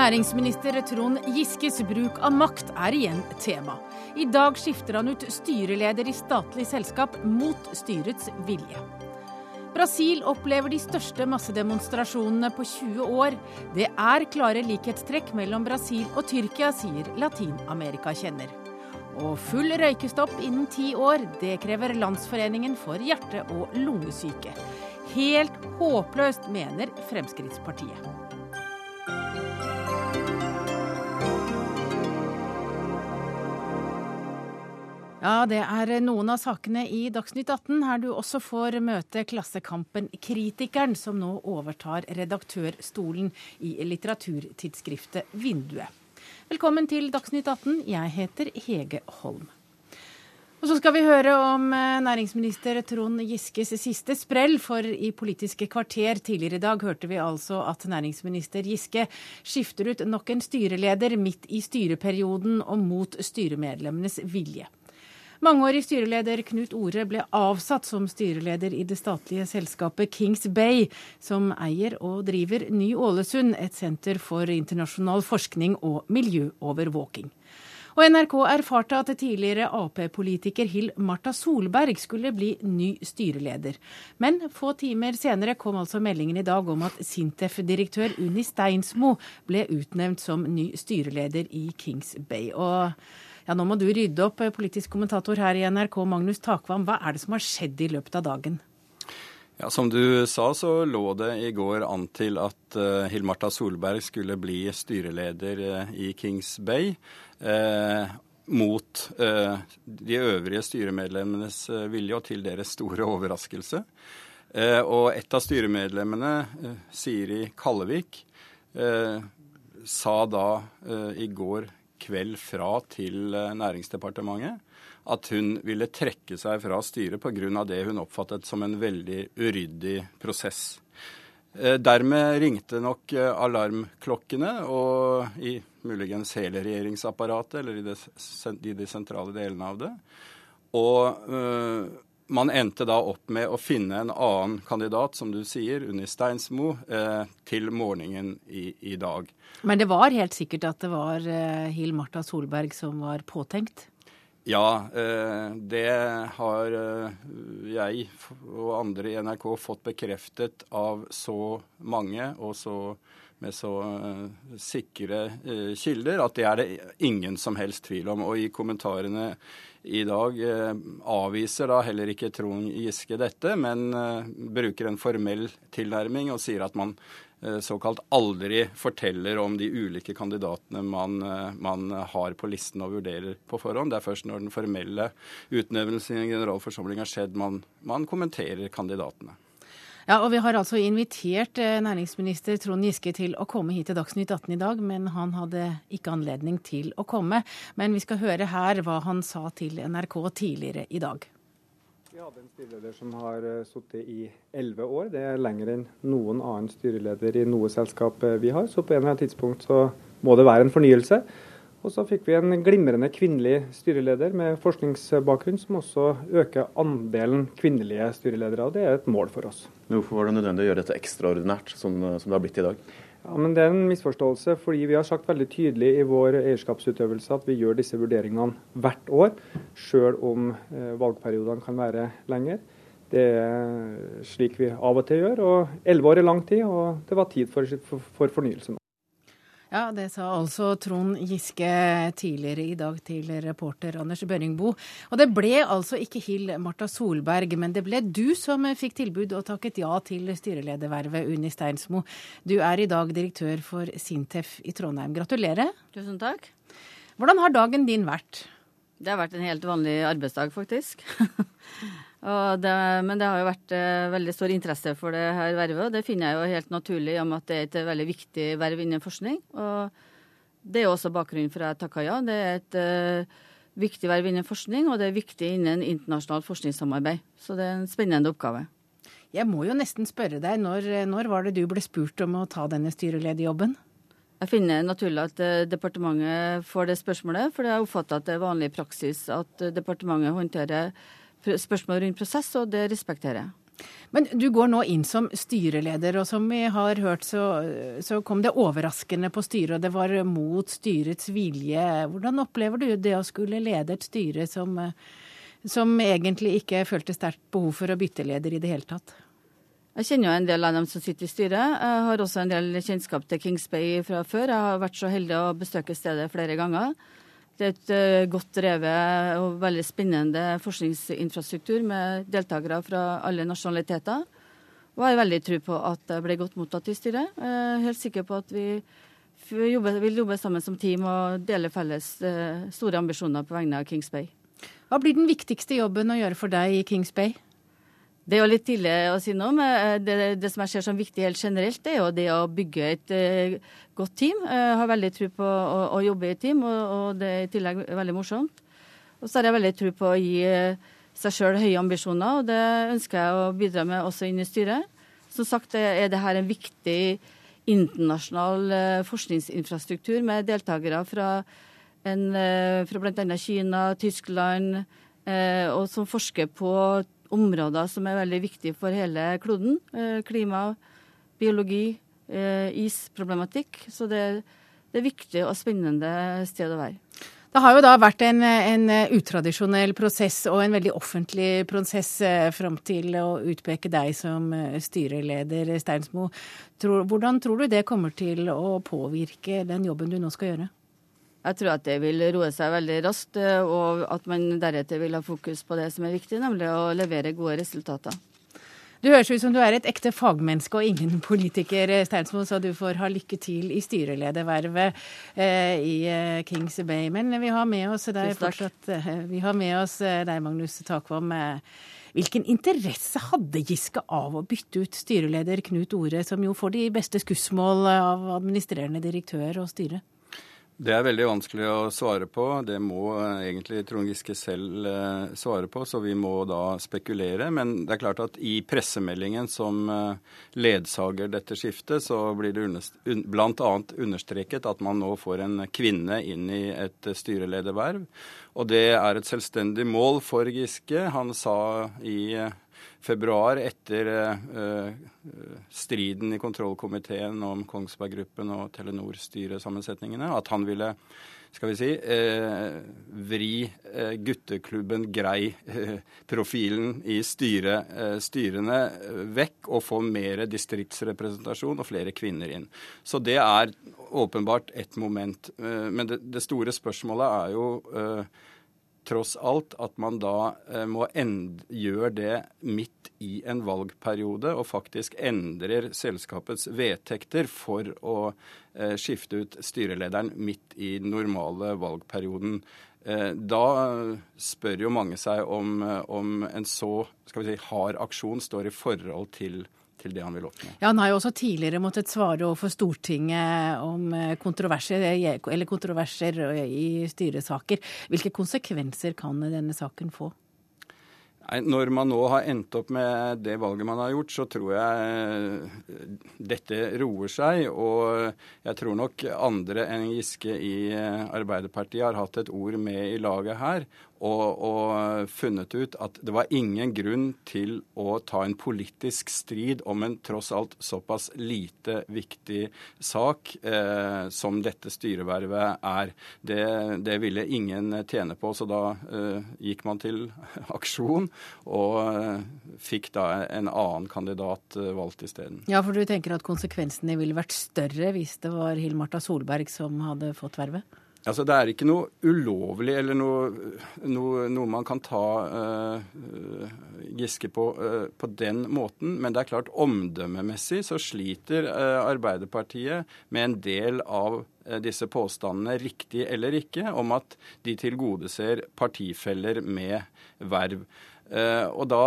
Næringsminister Trond Giskes bruk av makt er igjen tema. I dag skifter han ut styreleder i statlig selskap mot styrets vilje. Brasil opplever de største massedemonstrasjonene på 20 år. Det er klare likhetstrekk mellom Brasil og Tyrkia, sier Latin-Amerika-kjenner. Og full røykestopp innen ti år, det krever Landsforeningen for hjerte- og lungesyke. Helt håpløst, mener Fremskrittspartiet. Ja, det er noen av sakene i Dagsnytt 18 her du også får møte Klassekampen-kritikeren som nå overtar redaktørstolen i litteraturtidsskriftet Vinduet. Velkommen til Dagsnytt 18. Jeg heter Hege Holm. Og så skal vi høre om eh, næringsminister Trond Giskes siste sprell, for i Politiske kvarter tidligere i dag hørte vi altså at næringsminister Giske skifter ut nok en styreleder midt i styreperioden og mot styremedlemmenes vilje. Mangeårig styreleder Knut Ore ble avsatt som styreleder i det statlige selskapet Kings Bay, som eier og driver Ny-Ålesund, et senter for internasjonal forskning og miljøovervåking. Og NRK erfarte at tidligere Ap-politiker Hill Marta Solberg skulle bli ny styreleder. Men få timer senere kom altså meldingen i dag om at Sintef-direktør Unni Steinsmo ble utnevnt som ny styreleder i Kings Bay. Og ja, nå må du rydde opp, eh, politisk kommentator her i NRK, Magnus Takvam. Hva er det som har skjedd i løpet av dagen? Ja, Som du sa, så lå det i går an til at uh, Hill-Marta Solberg skulle bli styreleder uh, i Kings Bay. Uh, mot de øvrige styremedlemmenes vilje og til deres store overraskelse. og et av styremedlemmene, Siri Kallevik, sa da i går kveld fra til eh, Næringsdepartementet at hun ville trekke seg fra styret pga. det hun oppfattet som en veldig uryddig prosess. Eh, dermed ringte nok eh, alarmklokkene, og i muligens hele regjeringsapparatet, eller i, i de sentrale delene av det. Og man endte da opp med å finne en annen kandidat, som du sier, Unni Steinsmo, eh, til morgenen i, i, dag. Men det var helt sikkert at det var eh, Hill Marta Solberg som var påtenkt? Ja, eh, det har jeg og andre i NRK fått bekreftet av så mange og så, med så uh, sikre uh, kilder at det er det ingen som helst tvil om. Og i kommentarene i dag eh, avviser da heller ikke Trond Giske dette, men eh, bruker en formell tilnærming og sier at man eh, såkalt aldri forteller om de ulike kandidatene man, man, har på listen og vurderer på forhånd. Det er først når den formelle utnevnelsen i en generalforsamling har skjedd, man, man kommenterer kandidatene. Ja, og Vi har altså invitert eh, næringsminister Trond Giske til å komme hit til Dagsnytt 18 i dag, men han hadde ikke anledning til å komme. Men vi skal høre her hva han sa til NRK tidligere i dag. Vi hadde en styreleder som har eh, sittet i elleve år. Det er lenger enn noen annen styreleder i noe selskap eh, vi har. Så på en eller annen tidspunkt så må det være en fornyelse. Og så fikk vi en glimrende kvinnelig styreleder med forskningsbakgrunn, som også øker andelen kvinnelige styreledere. og Det er et mål for oss. Men Hvorfor var det nødvendig å gjøre dette ekstraordinært, som, som det har blitt i dag? Ja, men Det er en misforståelse, fordi vi har sagt veldig tydelig i vår eierskapsutøvelse at vi gjør disse vurderingene hvert år, sjøl om eh, valgperiodene kan være lenger. Det er slik vi av og til gjør. og Elleve år er lang tid, og det var tid for, for, for fornyelse nå. Ja, det sa altså Trond Giske tidligere i dag til reporter Anders Børringbo. Og det ble altså ikke Hill Marta Solberg, men det ble du som fikk tilbud og takket ja til styreledervervet, Unni Steinsmo. Du er i dag direktør for Sintef i Trondheim. Gratulerer. Tusen takk. Hvordan har dagen din vært? Det har vært en helt vanlig arbeidsdag, faktisk. Det, men det har jo vært eh, veldig stor interesse for det her vervet, og det finner jeg jo helt naturlig om at det er et veldig viktig verv innen forskning. Og det er også bakgrunnen for at jeg takka ja. Det er et uh, viktig verv innen forskning, og det er viktig innen internasjonalt forskningssamarbeid. Så det er en spennende oppgave. Jeg må jo nesten spørre deg, når, når var det du ble spurt om å ta denne styrelederjobben? Jeg finner naturlig at uh, departementet får det spørsmålet, for jeg oppfatter at det er vanlig praksis at departementet håndterer spørsmål rundt prosess, og det respekterer jeg. Men du går nå inn som styreleder, og som vi har hørt så, så kom det overraskende på styret, og det var mot styrets vilje. Hvordan opplever du det å skulle lede et styre som, som egentlig ikke følte sterkt behov for å bytte leder i det hele tatt? Jeg kjenner jo en del av dem som sitter i styret. Jeg har også en del kjennskap til Kings Bay fra før. Jeg har vært så heldig å besøke stedet flere ganger. Det er et uh, godt drevet og veldig spennende forskningsinfrastruktur med deltakere fra alle nasjonaliteter. Og jeg har veldig tro på at det ble godt mottatt i styret. Jeg er helt sikker på at vi vil jobbe sammen som team og dele felles uh, store ambisjoner på vegne av Kings Bay. Hva blir den viktigste jobben å gjøre for deg i Kings Bay? Det er jo litt tidlig å si noe, men det, det, som jeg ser som viktig helt generelt, det er jo det å bygge et uh, godt team. Jeg har veldig tro på å, å, jobbe i team, og, og, det er i tillegg veldig morsomt. Og så har jeg veldig tro på å gi uh, seg sjøl høye ambisjoner, og det ønsker jeg å bidra med også inn i styret. Som sagt er det her en viktig internasjonal forskningsinfrastruktur med deltakere fra, en, fra bl.a. Kina, Tyskland, og som forsker på områder som er veldig viktige for hele kloden. Eh, klima, biologi, eh, isproblematikk. Så det, det er viktig og spennende sted å være. Det har jo da vært en, en, utradisjonell prosess og en veldig offentlig prosess eh, fram til å utpeke deg som styreleder, Steinsmo. hvordan tror du det kommer til å påvirke den jobben du nå skal gjøre? Jeg tror at det vil roe seg veldig raskt, eh, og at man deretter vil ha fokus på det som er viktig, nemlig å levere gode resultater. Du høres ut som du er et ekte fagmenneske og ingen politiker, eh, Steinsmo, så du får ha lykke til i styreledervervet eh, i Kings Bay. Men vi har med oss deg fortsatt, vi har med oss deg, Magnus Takvam. Hvilken interesse hadde Giske av å bytte ut styreleder Knut Ore, som jo får de beste skussmål av administrerende direktør og styre? Det er veldig vanskelig å svare på. Det må eh, egentlig Trond Giske selv eh, svare på, så vi må da spekulere. Men det er klart at i pressemeldingen som eh, ledsager dette skiftet, så blir det un bl.a. understreket at man nå får en kvinne inn i et styrelederverv. Og det er et selvstendig mål for Giske. Han sa i februar, etter uh, striden i kontrollkomiteen om Kongsberg Gruppen og Telenor-styresammensetningene, at han ville skal vi si, eh, vri eh, gutteklubben Grei-profilen i styre, eh, styrene vekk og få mer distriktsrepresentasjon og flere kvinner inn. Så det er åpenbart ett moment. men det, det, store spørsmålet er jo tross alt at man da eh, må gjøre det midt i en valgperiode, og faktisk endrer selskapets vedtekter for å eh, skifte ut styrelederen midt i den normale valgperioden. Eh, da spør jo mange seg om, om en så skal vi si, hard aksjon står i forhold til til det han vil oppnå. Ja, Han har jo også tidligere måttet svare overfor Stortinget om eh, kontroverser, eller kontroverser i styresaker. Hvilke konsekvenser kan denne saken få? Når man nå har endt opp med det valget man har gjort, så tror jeg eh, dette roer seg. Og jeg tror nok andre enn Giske i eh, Arbeiderpartiet har hatt et ord med i laget her og, og, funnet ut at det var ingen grunn til å ta en politisk strid om en tross alt såpass lite viktig sak eh, som dette styrevervet er. Det, det, ville ingen tjene på, så da eh, gikk man til aksjon og eh, fikk da en annen kandidat eh, valgt isteden. Ja, for du tenker at konsekvensene ville vært større hvis det var Hill-Marta Solberg som hadde fått vervet? Altså, Det er ikke noe ulovlig eller noe, noe, noe man kan ta uh, Giske på uh, på den måten. Men det er klart omdømmemessig så sliter uh, Arbeiderpartiet med en del av disse påstandene, riktig eller ikke, om at de tilgodeser partifeller med verv. og da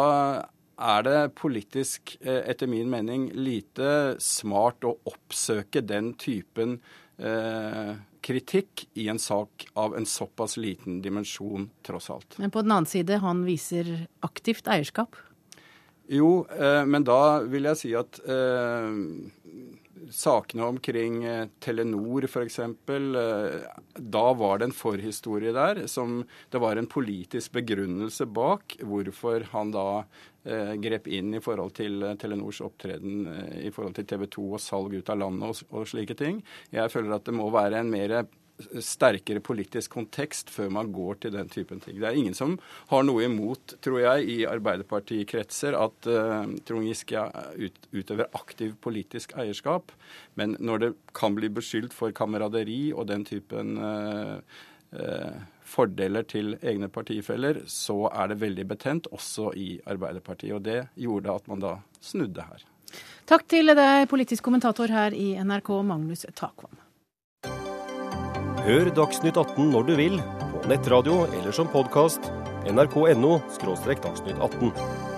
er det politisk, etter min mening, lite smart å oppsøke den typen eh, kritikk i en sak av en såpass liten dimensjon, tross alt. Men på den annen side, han viser aktivt eierskap? Jo, eh, men da vil jeg si at eh, sakene omkring eh, Telenor f.eks. Eh, da var det en forhistorie der som det var en politisk begrunnelse bak hvorfor han da grep inn i forhold til eh, Telenors opptreden i forhold til TV 2 og salg ut av landet og, og slike ting. Jeg føler at det må være en mer sterkere politisk kontekst før man går til den typen ting. Det er ingen som har noe imot, tror jeg, i Arbeiderpartikretser at uh, Trond Giske ut, utøver aktiv politisk eierskap. Men når det kan bli beskyldt for kameraderi og den typen uh, uh, fordeler til egne partifeller, så er det veldig betent, også i Arbeiderpartiet. Og det gjorde at man da snudde her. Takk til deg, politisk kommentator her i NRK, Magnus Takvam. Hør Dagsnytt 18 når du vil, på nettradio eller som podkast. nrk.no – dagsnytt 18.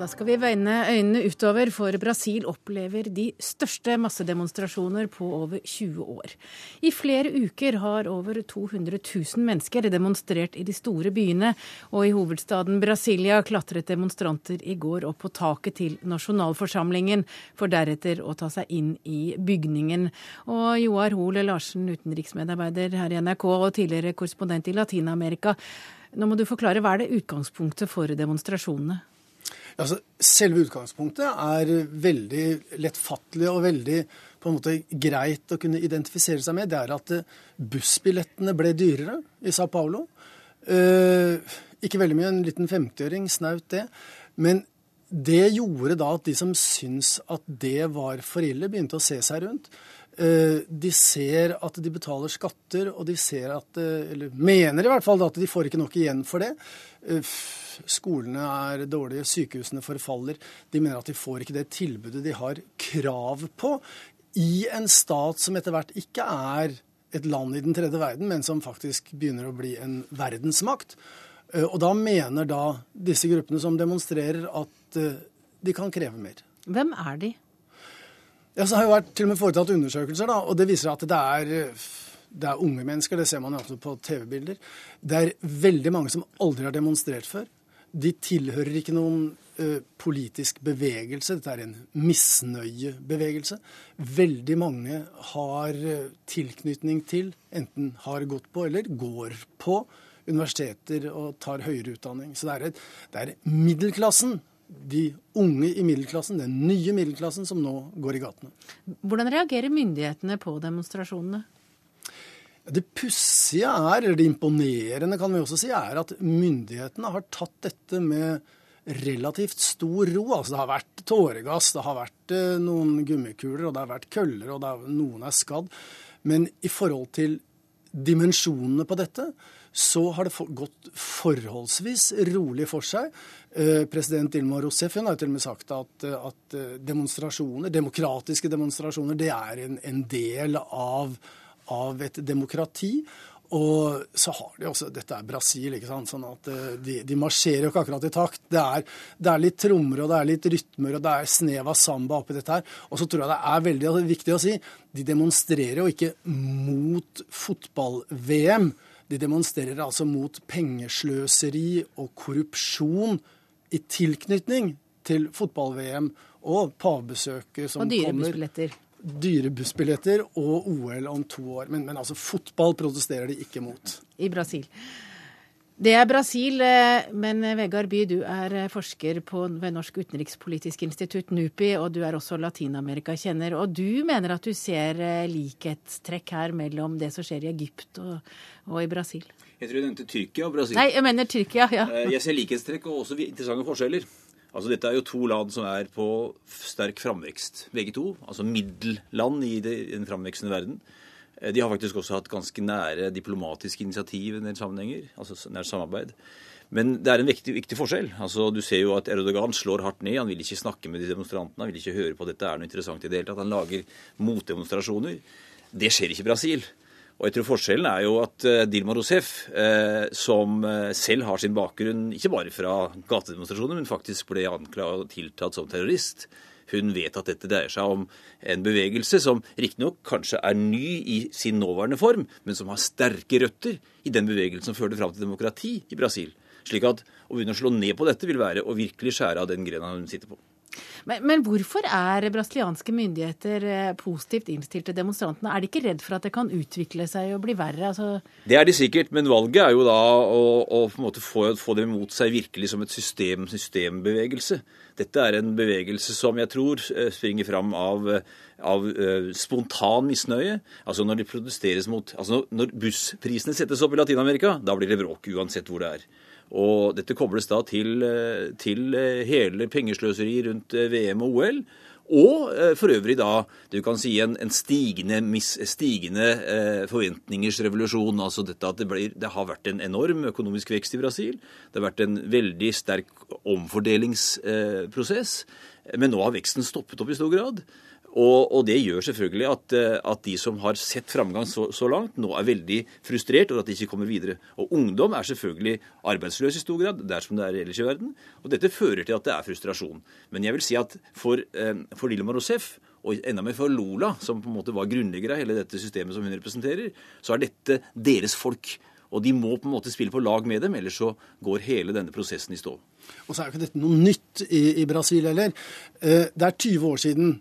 da skal vi vende øynene utover, for Brasil opplever de største massedemonstrasjoner på over 20 år. I flere uker har over 200 000 mennesker demonstrert i de store byene, og i hovedstaden Brasilia klatret demonstranter i går opp på taket til nasjonalforsamlingen, for deretter å ta seg inn i bygningen. Og Joar Hoel Larsen, utenriksmedarbeider her i NRK og tidligere korrespondent i Latin-Amerika. Nå må du forklare, Hva er det utgangspunktet for demonstrasjonene? Altså, selve utgangspunktet er veldig lettfattelig og veldig på en måte greit å kunne identifisere seg med. Det er at eh, bussbillettene ble dyrere i Sao Paulo. Eh, ikke veldig mye, en liten 50-øring, snaut det. Men det gjorde da at de som syns at det var for ille, begynte å se seg rundt. Eh, de ser at de betaler skatter, og de ser at, eh, eller mener i hvert fall at de får ikke nok igjen for det. Eh, skolene er dårlige, sykehusene forfaller. De mener at de får ikke det tilbudet de har krav på i en stat som etter hvert ikke er et land i den tredje verden, men som faktisk begynner å bli en verdensmakt. Og da mener da disse gruppene som demonstrerer, at de kan kreve mer. Hvem er de? Ja, så har jo vært til og med foretatt undersøkelser, da, og det viser at det er det er unge mennesker, det ser man jo på TV-bilder. Det er veldig mange som aldri har demonstrert før. De tilhører ikke noen uh, politisk bevegelse. Dette er en misnøyebevegelse. Veldig mange har uh, tilknytning til, enten har gått på eller går på universiteter og tar høyere utdanning. Så det er, et, det er middelklassen de unge i middelklassen, den nye middelklassen, som nå går i gatene. Hvordan reagerer myndighetene på demonstrasjonene? Det pussige er, eller det imponerende kan vi også si, er at myndighetene har tatt dette med relativt stor ro. Altså det har vært tåregass, det har vært eh, noen gummikuler, og det har vært køller, og er, noen er skadd. Men i forhold til dimensjonene på dette, så har det gått forholdsvis rolig for seg. Eh, president Dilma Rousseff har til og med sagt at, at demonstrasjoner, demokratiske demonstrasjoner det er en, en del av av et demokrati. Og så har de også Dette er Brasil, ikke sant. Sånn at eh, de, de marsjerer jo ikke akkurat i takt. Det er, det er, litt trommer og det er litt rytmer og det er snev av samba oppi dette her. Og så tror jeg det er veldig viktig å si de demonstrerer jo ikke mot fotball-VM. De demonstrerer altså mot pengesløseri og korrupsjon i tilknytning til fotball-VM og pavbesøket som kommer. Og dyre bussbilletter dyre bussbilletter og OL om to år. Men, men, altså, fotball protesterer de ikke mot. I Brasil. Det er Brasil, eh, men Vegard By, du er eh, forsker på, ved Norsk utenrikspolitisk institutt, NUPI, og du er også Latin-Amerika-kjenner. Og du mener at du ser eh, likhetstrekk her mellom det som skjer i Egypt og, og i Brasil? Jeg tror du nevnte Tyrkia og Brasil. Nei, jeg mener Tyrkia, ja. Jeg ser likhetstrekk og også interessante forskjeller. Altså Dette er jo to land som er på sterk framvekst, begge to. Altså middelland i, den framvekstende verden. Eh, de har faktisk også hatt ganske nære diplomatiske initiativ i en sammenhenger. altså nært samarbeid. Men det er en viktig, viktig, forskjell. Altså Du ser jo at Erdogan slår hardt ned. Han vil ikke snakke med de demonstrantene. Han vil ikke høre på at dette er noe interessant i det hele tatt. Han lager motdemonstrasjoner. Det skjer ikke i Brasil. Og jeg tror forskjellen er jo at eh, Dilma Rousef, eh, som eh, selv har sin bakgrunn ikke bare fra gatedemonstrasjoner, men faktisk ble anklaget og tiltatt som terrorist, hun vet at dette dreier seg om en bevegelse som riktignok kanskje er ny i sin nåværende form, men som har sterke røtter i den bevegelsen som førte fram til demokrati i Brasil. Slik at å begynne å slå ned på dette vil være å virkelig skjære av den grena hun sitter på. Men, men, hvorfor er brasilianske myndigheter eh, positivt innstilt til demonstrantene? Er de ikke redd for at det kan utvikle seg og bli verre? Altså... Det er de sikkert, men valget er jo da å, å få, få dem mot seg virkelig som et system, systembevegelse. Dette er en bevegelse som jeg tror eh, springer fram av, av uh, spontan misnøye. Altså når det mot altså Når bussprisene settes opp i Latin-Amerika, da blir det bråk uansett hvor det er. Og dette kobles da til, eh, til eh, hele pengesløseriet rundt eh, VM og OL. Og for øvrig da du kan si en, en stigende, stigende eh, forventningers revolusjon. Altså dette at det, blir, det, har vært en enorm økonomisk vekst i Brasil. Det har vært en veldig sterk omfordelingsprosess. Eh, men nå har veksten stoppet opp i stor grad. Og, og, det gjør selvfølgelig at, eh, at, de som har sett framgang så, så, langt, nå er veldig frustrert over at de ikke kommer videre. Og ungdom er selvfølgelig arbeidsløs i stor grad, der som det er ellers i verden. Og dette fører til at det er frustrasjon. Men jeg vil si at for, eh, for Dilma Rousef og enda mer for Lola, som på en måte var grunnlegger av hele dette systemet som hun representerer, så er dette deres folk. Og de må på en måte spille på lag med dem, ellers så går hele denne prosessen i stå. Og så er jo ikke dette noe nytt i, i Brasil heller. Eh, det er 20 år siden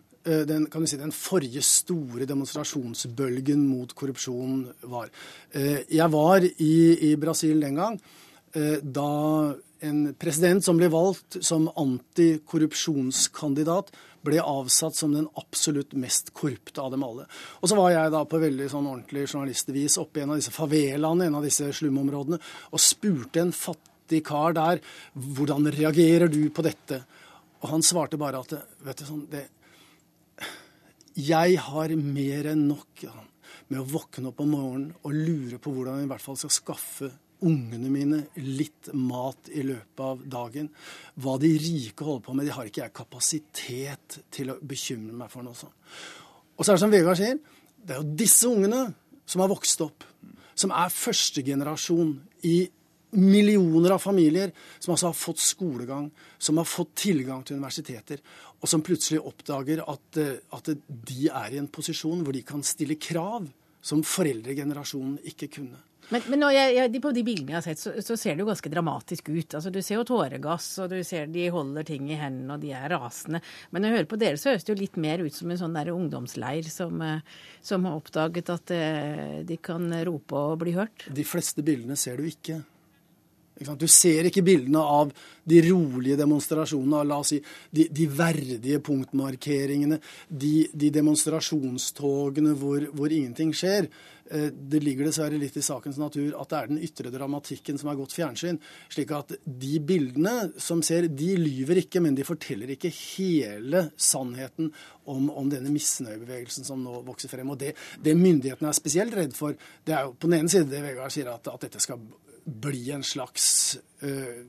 den, kan du si, den forrige store demonstrasjonsbølgen mot korrupsjon var. Eh, jeg var i, i Brasil den gang eh, da en president som ble valgt som antikorrupsjonskandidat, ble avsatt som den absolutt mest korrupte av dem alle. Og så var jeg da på veldig sånn ordentlig journalistvis oppe i en av disse favelaene, en av disse slumområdene, og spurte en fattig kar der hvordan reagerer du på dette? Og han svarte bare at vet du, sånn, det, jeg har mer enn nok ja, med å våkne opp om morgenen og lure på hvordan jeg i hvert fall skal skaffe ungene mine litt mat i løpet av dagen. Hva de rike holder på med, de har ikke jeg kapasitet til å bekymre meg for noe sånt. Og så er det som Vegard sier, det er jo disse ungene som har vokst opp, som er førstegenerasjon i millioner av familier som altså har fått skolegang, som har fått tilgang til universiteter, og som plutselig oppdager at, eh, at de er i en posisjon hvor de kan stille krav som foreldregenerasjonen ikke kunne. Men, men jeg, jeg, på de bildene jeg har sett, så, så, ser det jo ganske dramatisk ut. Altså, Du ser jo tåregass, og du ser de holder ting i hendene, og de er rasende. Men når jeg hører på dere, så høres det jo litt mer ut som en sånn der ungdomsleir som, eh, som har oppdaget at eh, de kan rope og bli hørt. De fleste bildene ser du ikke. Du ser ikke bildene av de rolige demonstrasjonene, la oss si, de, de verdige punktmarkeringene, de, de demonstrasjonstogene hvor, hvor, ingenting skjer. Eh, det ligger dessverre litt i sakens natur at det er den ytre dramatikken som er godt fjernsyn. slik at de bildene som ser, de lyver ikke, men de forteller ikke hele sannheten om, om denne misnøyebevegelsen som nå vokser frem. Og det, det myndighetene er spesielt redd for, det er jo på den ene side det Vegard sier, at, at dette skal bli en slags uh,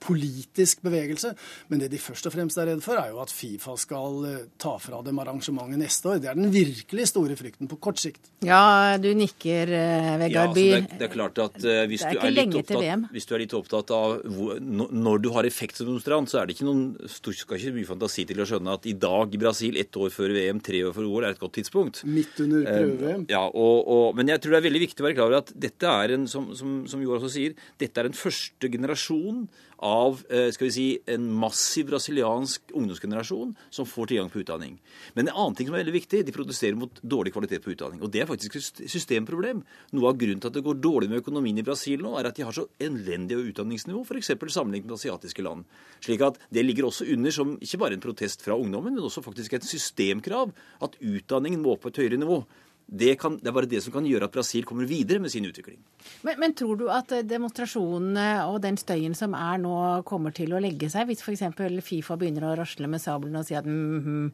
politisk bevegelse. Men det de først og fremst er redd for, er jo at Fifa skal uh, ta fra dem arrangementet neste år. Det er den virkelig store frykten på kort sikt. Ja, du nikker, uh, Vegard By. Ja, det, det, er klart at uh, hvis, du er opptatt, hvis, du er litt opptatt av hvor, når du har effekt som demonstrant, så er det ikke noen skal ikke mye fantasi til å skjønne at i dag i Brasil, ett år før VM, tre år før OL, er et godt tidspunkt. Midt under prøve-VM. ja, og, og, men jeg tror det er veldig viktig å være klar over at dette er en, som, som, som Joar også sier, dette er en første generasjon av eh, skal vi si, en massiv brasiliansk ungdomsgenerasjon som får tilgang på utdanning. Men en annen ting som er veldig viktig, de protesterer mot dårlig kvalitet på utdanning. Og det er faktisk et systemproblem. Noe av grunnen til at det går dårlig med økonomien i Brasil nå, er at de har så elendig utdanningsnivå, f.eks. sammenlignet med asiatiske land. Slik at det ligger også under som ikke bare en protest fra ungdommen, men også faktisk et systemkrav at utdanningen må opp på et høyere nivå. Det, kan, det, er bare det som kan gjøre at Brasil kommer videre med sin utvikling. Men, men, tror du at demonstrasjonene og den støyen som er nå, kommer til å legge seg, hvis f.eks. Fifa begynner å rasle med sabelen og si at mm, mm,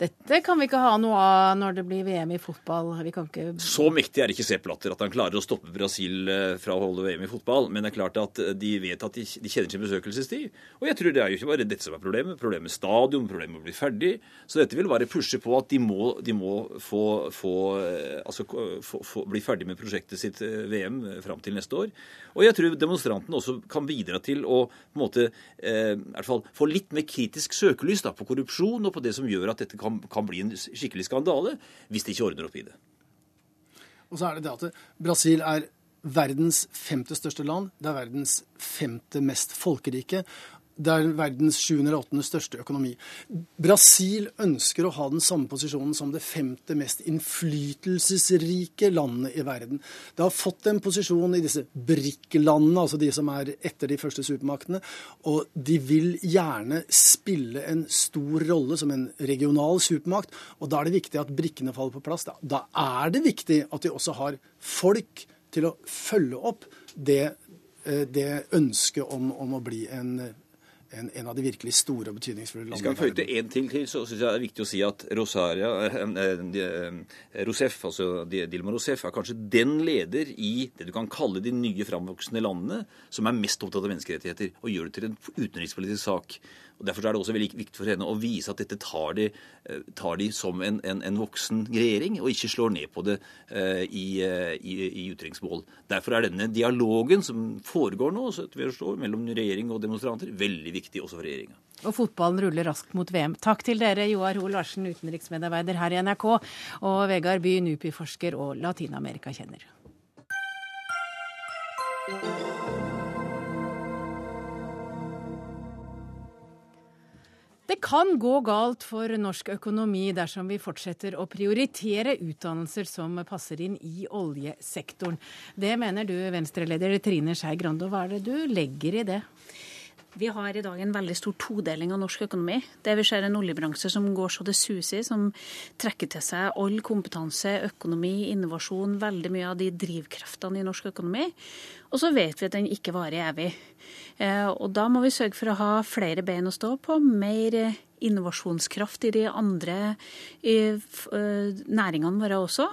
dette kan vi ikke ha noe av når det blir VM i fotball. Ikke... Så mektig er ikke Sepp Latter at han klarer å stoppe Brasil eh, fra å holde VM i fotball. Men det er klart at eh, de vet at de, de kjenner sin besøkelsestid. Og jeg tror det er jo ikke bare dette som er problemet. Problemet med stadion, problemet med å bli ferdig. Så dette vil bare pushe på at de må, de må få, få, eh, altså, få, bli ferdig med prosjektet sitt VM fram til neste år. Og jeg tror demonstrantene også kan bidra til å på en måte, eh, i hvert fall, få litt mer kritisk søkelys da, på korrupsjon og på det som gjør at dette kan, kan bli en skikkelig skandale, hvis de ikke ordner opp i det. Og så er det det at Brasil er verdens femte største land. Det er verdens femte mest folkerike. Det er verdens sjuende eller åttende største økonomi. Brasil ønsker å ha den samme posisjonen som det femte mest innflytelsesrike landet i verden. Det har fått en posisjon i disse BRIC-landene, altså de som er etter de første supermaktene. Og de vil gjerne spille en stor rolle som en regional supermakt. Og da er det viktig at brikkene faller på plass. Da, er det viktig at de også har folk til å følge opp det, eh, det ønsket om, om, å bli en, en, en, av de virkelig store og betydningsfulle landene. Vi skal føye til én ting til, så syns jeg det er viktig å si at Rosaria, Rousseff, altså Dilma Rousseff er kanskje den leder i det du kan kalle de nye framvoksende landene som er mest opptatt av menneskerettigheter, og gjør det til en utenrikspolitisk sak. Og Derfor er det også veldig viktig for henne å vise at dette tar de, eh, tar de som en, en, en, voksen regjering, og ikke slår ned på det uh, i, uh, i, i utenriksmål. Derfor er denne dialogen som foregår nå så vi forstår, mellom regjering og demonstranter, veldig viktig også for regjeringa. Og fotballen ruller raskt mot VM. Takk til dere, Joar Ho Larsen, utenriksmedarbeider her i NRK, og Vegard By, NUPI-forsker og Latin-Amerika-kjenner. Det kan gå galt for norsk økonomi dersom vi fortsetter å prioritere utdannelser som passer inn i oljesektoren. Det mener du, Venstre-leder Trine Skei Grande. Hva er det du legger i det? Vi har i dag en veldig stor todeling av norsk økonomi. Det vi ser en oljebransje som går så det suser, som trekker til seg all kompetanse, økonomi, innovasjon, veldig mye av de drivkreftene i norsk økonomi. Og så vet vi at den ikke varer evig. Eh, og da må vi sørge for å ha flere bein å stå på, mer innovasjonskraft i de andre i, uh, næringene våre også.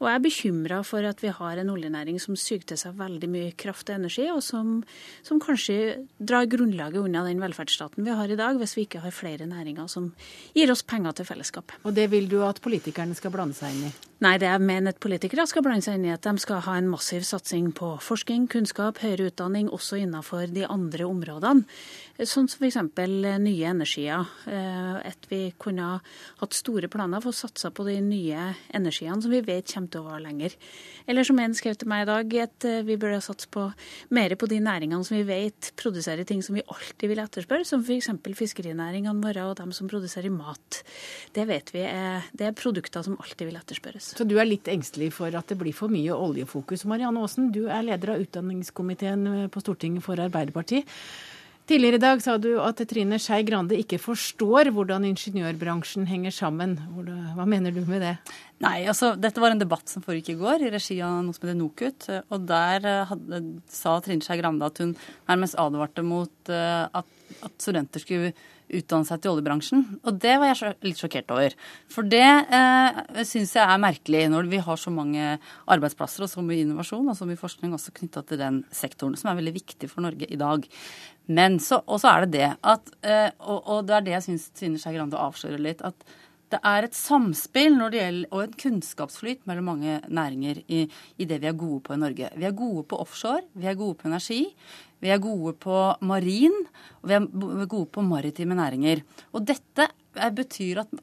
Og jeg er bekymra for at vi har en oljenæring som suger til seg veldig mye kraft og energi, og som, som, kanskje drar grunnlaget unna den velferdsstaten vi har i dag, hvis vi ikke har flere næringer som gir oss penger til fellesskapet. Og det vil du at politikerne skal blande seg inn i? Nei, det jeg mener at politikere skal blande seg inn i at de skal ha en massiv satsing på forskning, kunnskap, høyere utdanning, også innenfor de andre områdene. Sånn som f.eks. nye energier. Eh, at vi kunne hatt store planer for å satse på de nye energiene som vi vet kommer til å vare lenger. Eller som en skrev til meg i dag, at eh, vi burde satse på mer på de næringene som vi vet produserer ting som vi alltid vil etterspørre, som f.eks. fiskerinæringene våre og dem som produserer mat. Det vet vi er, det er produkter som alltid vil etterspørres. Så du er litt engstelig for at det blir for mye oljefokus. Marianne Aasen, du er leder av utdanningskomiteen på Stortinget for Arbeiderpartiet. Tidligere i dag sa du at Trine Skei Grande ikke forstår hvordan ingeniørbransjen henger sammen. Hva mener du med det? Nei, altså Dette var en debatt som foregikk i går i regi av noe som heter NOKUT. Og der eh, hadde, sa Trine Skei Grande at hun nærmest advarte mot uh, at, at studenter skulle utdanne seg til oljebransjen. Og det var jeg litt sjokkert over. For det eh, syns jeg er merkelig når vi har så mange arbeidsplasser og så mye innovasjon og så mye forskning også knytta til den sektoren, som er veldig viktig for Norge i dag. Men så, og så er det det at, eh, og, og det er det jeg syns Trine Skei Grande avslører litt, at det er et samspill gjelder, og en kunnskapsflyt mellom mange næringer i, i, det vi er gode på i Norge. Vi er gode på offshore, vi er gode på energi, vi er gode på marin, og vi er gode på maritime næringer. Og dette betyr at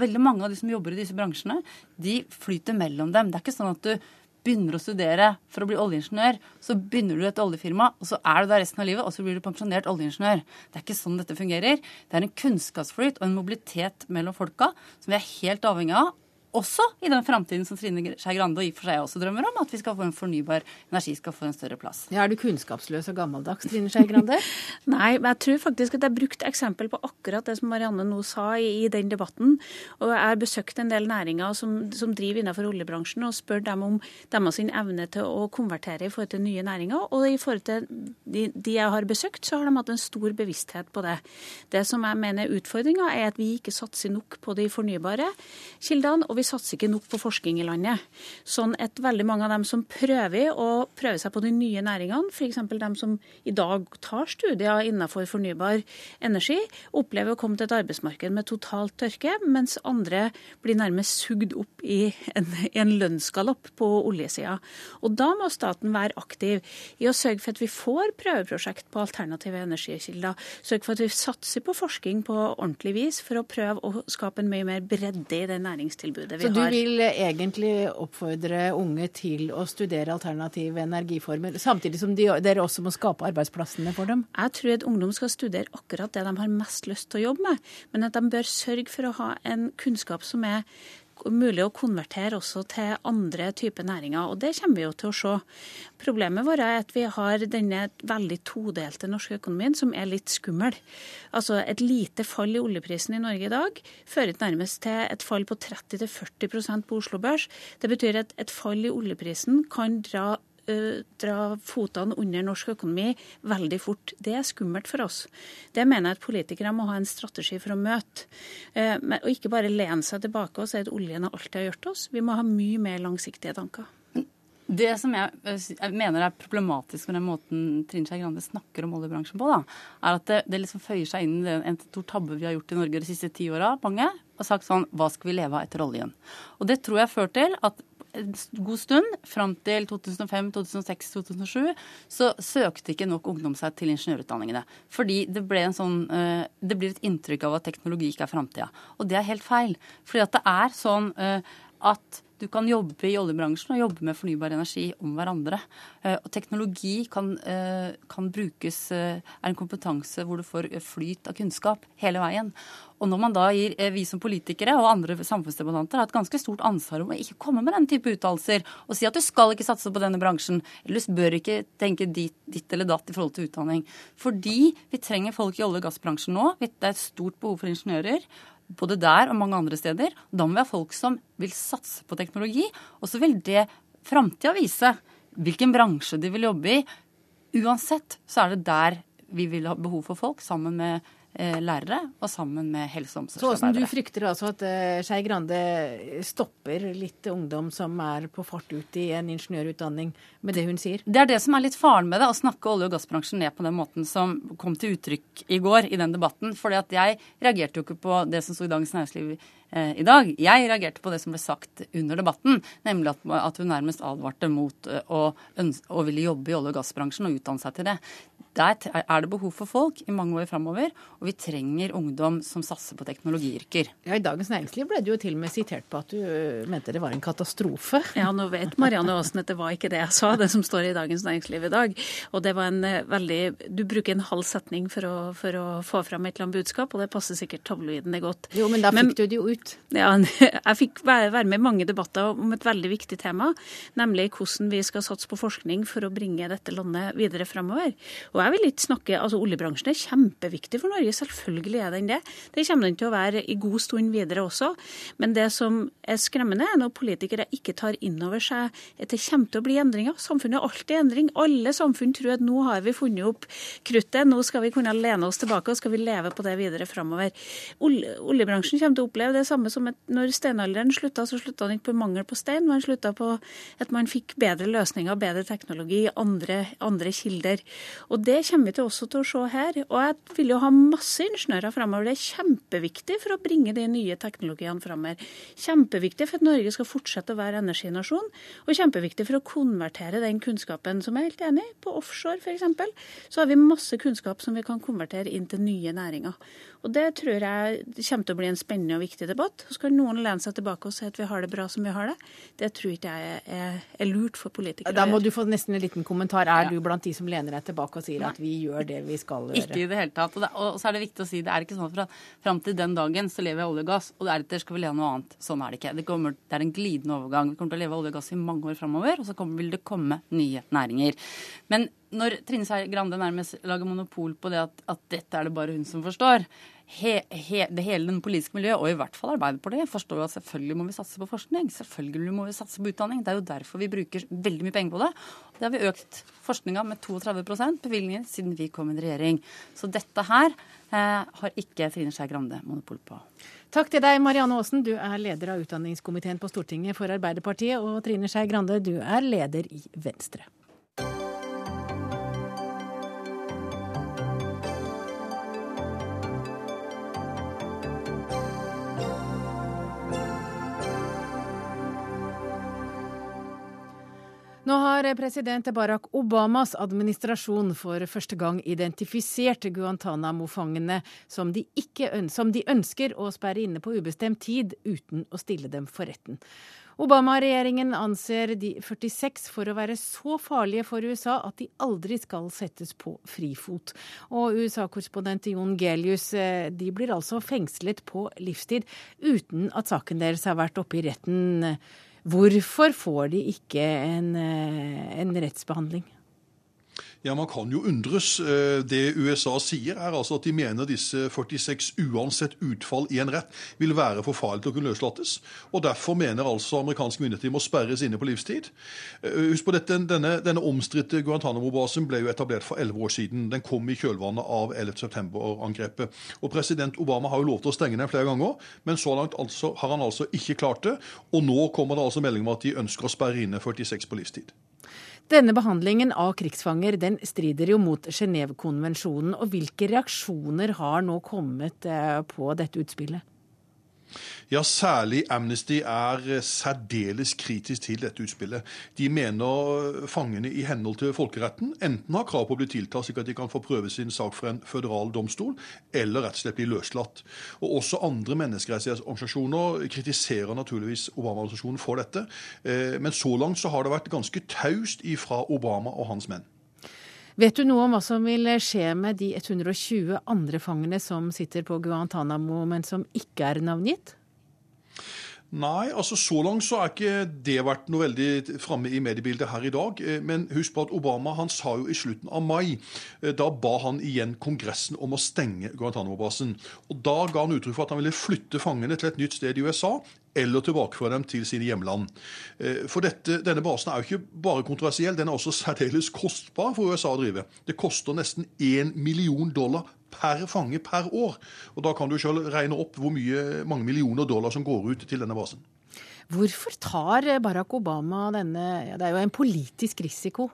veldig mange av de som jobber i disse bransjene, de flyter mellom dem. Det er ikke sånn at du begynner å studere for å bli oljeingeniør, så begynner du et oljefirma, og så er du der resten av livet, og så blir du pensjonert oljeingeniør. Det er ikke sånn dette fungerer. Det er en kunnskapsflyt og en mobilitet mellom folka som vi er helt avhengig av også i den framtiden som Trine Skei Grande og i og for seg også drømmer om, at vi skal få en fornybar energi skal få en større plass. Ja, Er du kunnskapsløs og gammeldags, Trine Skei Grande? Nei, men jeg tror faktisk at jeg brukte eksempel på akkurat det som Marianne nå sa i, i den debatten. Og jeg har besøkt en del næringer som, som driver innenfor oljebransjen, og spør dem om deres evne til å konvertere i forhold til nye næringer. Og i forhold til de, de jeg har besøkt, så har de hatt en stor bevissthet på det. Det som jeg mener er utfordringa, er at vi ikke satser nok på de fornybare kildene. og vi satser ikke nok på forskning i landet. Sånn at veldig mange av dem som prøver å prøve seg på de nye næringene, f.eks. dem som i dag tar studier innenfor fornybar energi, opplever å komme til et arbeidsmarked med totalt tørke, mens andre blir nærmest sugd opp i en, en lønnsgalopp på oljesida. Og da må staten være aktiv i å sørge for at vi får prøveprosjekt på alternative energikilder, sørge for at vi satser på forskning på ordentlig vis for å prøve å skape en mye mer bredde i det næringstilbudet markedet vi Så du har. vil egentlig oppfordre unge til å studere alternative energiformer, samtidig som de, dere også må skape arbeidsplassene for dem? Jeg tror at ungdom skal studere akkurat det de har mest lyst til å jobbe med, men at de bør sørge for å ha en kunnskap som er mulig å konvertere også til andre typer næringer, og det kommer vi jo til å se. Problemet vårt er at vi har denne veldig todelte norske økonomien som er litt skummel. Altså Et lite fall i oljeprisen i Norge i dag fører nærmest til et fall på 30-40% på Oslo Børs. Det betyr at et fall i oljeprisen kan dra dra fotene under norsk økonomi veldig fort. Det er skummelt for oss. Det mener jeg at politikere må ha en strategi for å møte. Eh, Og ikke bare lene seg tilbake og si at oljen har alltid hjulpet oss. Vi må ha mye mer langsiktige tanker. Det som jeg, eh, jeg mener er problematisk med den måten Trine Skei Grande snakker om oljebransjen på, da, er at det, det liksom føyer seg inn i en stor tabbe vi har gjort i Norge de siste ti åra, mange, og sagt sånn Hva skal vi leve av etter oljen? Og det tror jeg ført til at en god stund, fram til 2005, 2006, 2007, så søkte ikke nok ungdom seg til ingeniørutdanningene. Fordi det ble, en sånn, eh, det blir et inntrykk av at teknologi ikke er framtida. Og det er helt feil. Fordi at det er sånn eh, at du kan jobbe i oljebransjen og jobbe med fornybar energi om hverandre. Eh, Og teknologi kan, eh, kan brukes eh, er en kompetanse hvor du får flyt av kunnskap hele veien. Og når man da gir vi som politikere og andre samfunnsdebattanter har et ganske stort ansvar om å ikke komme med den type uttalelser og si at du skal ikke satse på denne bransjen, eller du bør ikke tenke dit, ditt eller datt i forhold til utdanning. Fordi vi trenger folk i olje- og gassbransjen nå. Det er et stort behov for ingeniører både der og mange andre steder. Da må vi ha folk som vil satse på teknologi. Og så vil det framtida vise hvilken bransje de vil jobbe i. Uansett så er det der vi vil ha behov for folk, sammen med lærere og sammen med helse- og Så Åsen, du frykter altså at uh, Skei Grande stopper litt ungdom som er på fart ut i en ingeniørutdanning, med det hun sier? Det er det som er litt faren med det, å snakke olje- og gassbransjen ned på den måten som kom til uttrykk i går i den debatten. fordi at jeg reagerte jo ikke på det som sto i Dagens Næringsliv eh, i dag. Jeg reagerte på det som ble sagt under debatten, nemlig at, at hun nærmest advarte mot eh, å, ønske, å ville jobbe i olje- og gassbransjen og utdanne seg til det. Der er det behov for folk i mange år framover, og vi trenger ungdom som satser på teknologiyrker. Ja, I Dagens Næringsliv ble du jo til og med sitert på at du uh, mente det var en katastrofe. Ja, nå vet Marianne Aasen at det var ikke det jeg sa, det som står i Dagens Næringsliv i dag. Og det var en eh, veldig Du bruker en halv setning for å, for å få fram et eller annet budskap, og det passer sikkert tabloidene det godt. Jo, men da fikk du det jo ut. Ja, jeg fikk være med i mange debatter om et veldig viktig tema, nemlig hvordan vi skal satse på forskning for å bringe dette landet videre fremover. Og jeg vil ikke snakke, altså Oljebransjen er kjempeviktig for Norge, selvfølgelig er den det. Det kommer den til å være i god stund videre også. Men det som er skremmende, er når politikere ikke tar inn over seg at det kommer til å bli endringer. Samfunnet er alltid i endring. Alle samfunn tror at nå har vi funnet opp kruttet, nå skal vi kunne lene oss tilbake og skal vi leve på det videre fremover. Oljebransjen kommer til å oppleve det samme som at når steinalderen slutta, så slutta den ikke på mangel på stein, man slutta på at man fikk bedre løsninger, bedre teknologi, andre, andre kilder. Og det kommer vi til også til å se her. Og jeg vil jo ha masse ingeniører fremover. Det er kjempeviktig for å bringe de nye teknologiene fremover. Kjempeviktig for at Norge skal fortsette å være energinasjon, og kjempeviktig for å konvertere den kunnskapen som jeg er helt enig i. På offshore f.eks. så har vi masse kunnskap som vi kan konvertere inn til nye næringer. Og det tror jeg kommer til å bli en spennende og viktig debatt. Så kan noen lene seg tilbake og si at vi har det bra som vi har det. Det tror ikke jeg er, er lurt for politikere. Da må du få nesten en liten kommentar. Er du blant de som lener deg tilbake og sier at vi gjør det vi skal gjøre? Ikke i det hele tatt. Og, det, og så er det viktig å si det er ikke sånn at fra, fram til den dagen så lever jeg olje og gass, og deretter skal vi leve av noe annet. Sånn er det ikke. Det, kommer, det er en glidende overgang. Vi kommer til å leve av olje og gass i mange år framover, og så kommer, vil det komme nye næringer. Men når Trine Skei Grande nærmest lager monopol på det at, at dette er det bare hun som forstår he, he, det Hele den politiske miljøet, og i hvert fall Arbeiderpartiet, forstår jo at selvfølgelig må vi satse på forskning. Selvfølgelig må vi satse på utdanning. Det er jo derfor vi bruker veldig mye penger på det. Det har vi økt forskninga med 32% bevilgninger siden vi kom i regjering. Så dette her eh, har ikke Trine Skei Grande monopol på. Takk til deg, Marianne Aasen. Du er leder av utdanningskomiteen på Stortinget for Arbeiderpartiet. Og Trine Skei Grande, du er leder i Venstre. Nå har president Barack Obamas administrasjon for første gang identifisert Guantánamo-fangene som, som de ønsker å sperre inne på ubestemt tid uten å stille dem for retten. Obama-regjeringen anser de 46 for å være så farlige for USA at de aldri skal settes på frifot. Og USA-korrespondent Jon Gelius, eh, de blir altså fengslet på livstid uten at saken deres har vært oppe i retten. Hvorfor får de ikke en, eh, en rettsbehandling? Ja, Man kan jo undres. Eh, Det USA sier, er altså at de mener disse 46 uansett utfall i en rett vil være for farlig til å kunne løslates. Og Derfor mener altså amerikanske myndigheter de må sperres inne på livstid. Eh, Husk på dette, Denne, denne omstridte Guantánamo-basen ble jo etablert for elleve år siden. Den kom i kjølvannet av 11. september-angrepet. Og President Obama har jo lov til å stenge den flere ganger, men så langt altså, har han altså ikke klart det. Og nå kommer det altså melding om at de ønsker å sperre inne 46 på livstid. Denne behandlingen av krigsfanger den strider jo mot Genévekonvensjonen. Og hvilke reaksjoner har nå kommet eh, på dette utspillet? Ja, særlig Amnesty er eh, særdeles kritisk til dette utspillet. De mener fangene i henhold til folkeretten enten har krav på å bli tiltalt slik at de kan få prøve sin sak for en føderal domstol, eller rett og slett bli løslatt. Og Også andre menneskerettighetsorganisasjoner kritiserer naturligvis Obama-organisasjonen for dette. Eh, Men så langt så har det vært ganske taust ifra Obama og hans menn. Vet du noe om hva som vil skje med de 120 andre fangene som sitter på Guantánamo, men som ikke er navngitt? Nei, altså så langt så er ikke det vært noe veldig framme i mediebildet her i dag. Eh, Men husk på at Obama han sa jo i slutten av mai, eh, da ba han igjen Kongressen om å stenge Guantánamo-basen. Og Da ga han uttrykk for at han ville flytte fangene til et nytt sted i USA, eller tilbakeføre dem til sine hjemland. Eh, For dette, denne basen er jo ikke bare kontroversiell, den er også særdeles kostbar for USA å drive. Det koster nesten én million dollar per fange per år. Og Da kan du selv regne opp hvor mye, mange millioner dollar som går ut til denne basen. Hvorfor tar Barack Obama denne Det er jo en politisk risiko.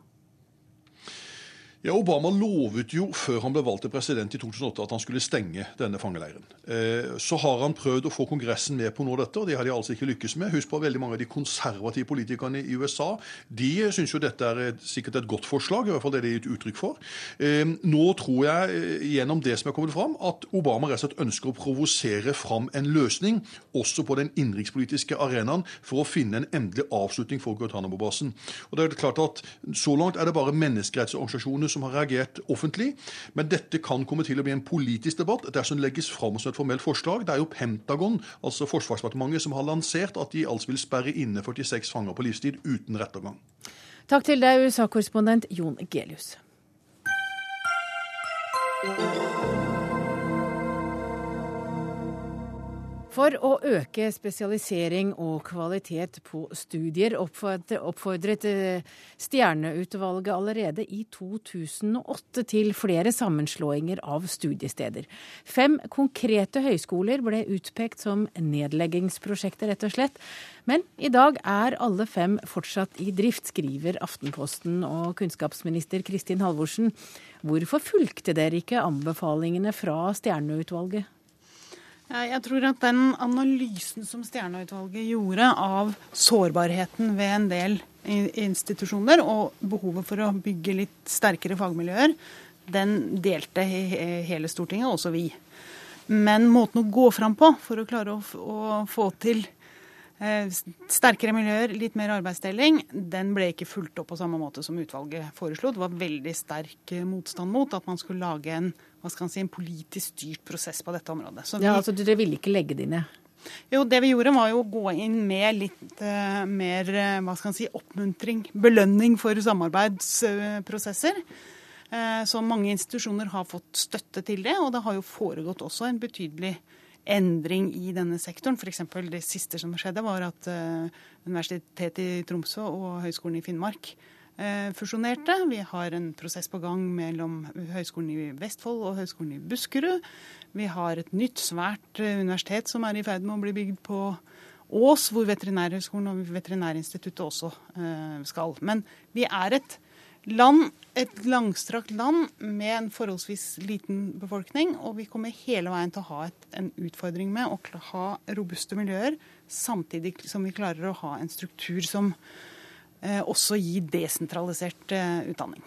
Ja, Obama lovet jo før han ble valgt til president i 2008 at han skulle stenge denne fangeleiren. Eh, Så har han prøvd å få Kongressen med på noe av dette, og det har de altså ikke lykkes med. Husk på at veldig mange av de konservative politikerne i USA de syns jo dette er sikkert et godt forslag, i hvert fall det de har gitt uttrykk for. Eh, Nå tror jeg eh, gjennom det som er kommet fram, at Obama rett og slett ønsker å provosere fram en løsning, også på den innenrikspolitiske arenaen, for å finne en endelig avslutning for Guantánamo-basen. Og det er klart at Så langt er det bare menneskerettsorganisasjoner som har reagert offentlig, men dette kan komme til å bli en politisk debatt dersom det legges fram som et formelt forslag. Det er jo Pentagon, altså Forsvarsdepartementet, som har lansert at de altså vil sperre inne 46 fanger på livstid uten rettergang. Takk til deg, USA-korrespondent Jon Gelius. For å øke spesialisering og kvalitet på studier oppfordret, eh, Stjerneutvalget allerede i 2008 til flere sammenslåinger av studiesteder. Fem konkrete høyskoler ble utpekt som nedleggingsprosjekter, rett og slett. Men i dag er alle fem fortsatt i drift, skriver Aftenposten og kunnskapsminister Kristin Halvorsen. Hvorfor fulgte dere ikke anbefalingene fra Stjerneutvalget? Jeg tror at den analysen som Stjerneutvalget gjorde av sårbarheten ved en del institusjoner, og behovet for å bygge litt sterkere fagmiljøer, den delte hele Stortinget, også vi. Men måten å gå fram på for å klare å, få til eh, sterkere miljøer, litt mer arbeidsdeling, den ble ikke fulgt opp på samme måte som utvalget foreslo. Det var veldig sterk eh, motstand mot at man skulle lage en, hva skal man si, en politisk styrt prosess på dette området. Så vi, Ja, altså Dere ville ikke legge det ja? jo, det vi gjorde var jo å gå inn med litt uh, mer eh, hva skal man si, oppmuntring, belønning for samarbeidsprosesser. Uh, så mange institusjoner har fått støtte til det, og det har jo foregått også en betydelig endring i denne sektoren. F.eks. det siste som skjedde, var at uh, Universitetet i Tromsø og Høgskolen i Finnmark fusjonerte. Vi har en prosess på gang mellom Høgskolen i Vestfold og Høgskolen i Buskerud. Vi har et nytt, svært eh, universitet som er i ferd med å bli bygd på Ås, hvor Veterinærhøgskolen og Veterinærinstituttet også eh, skal. Men vi er et land, et langstrakt land med en forholdsvis liten befolkning, og vi kommer hele veien til å ha et, en utfordring med å ha robuste miljøer, samtidig som vi klarer å ha en struktur som også gi desentralisert utdanning.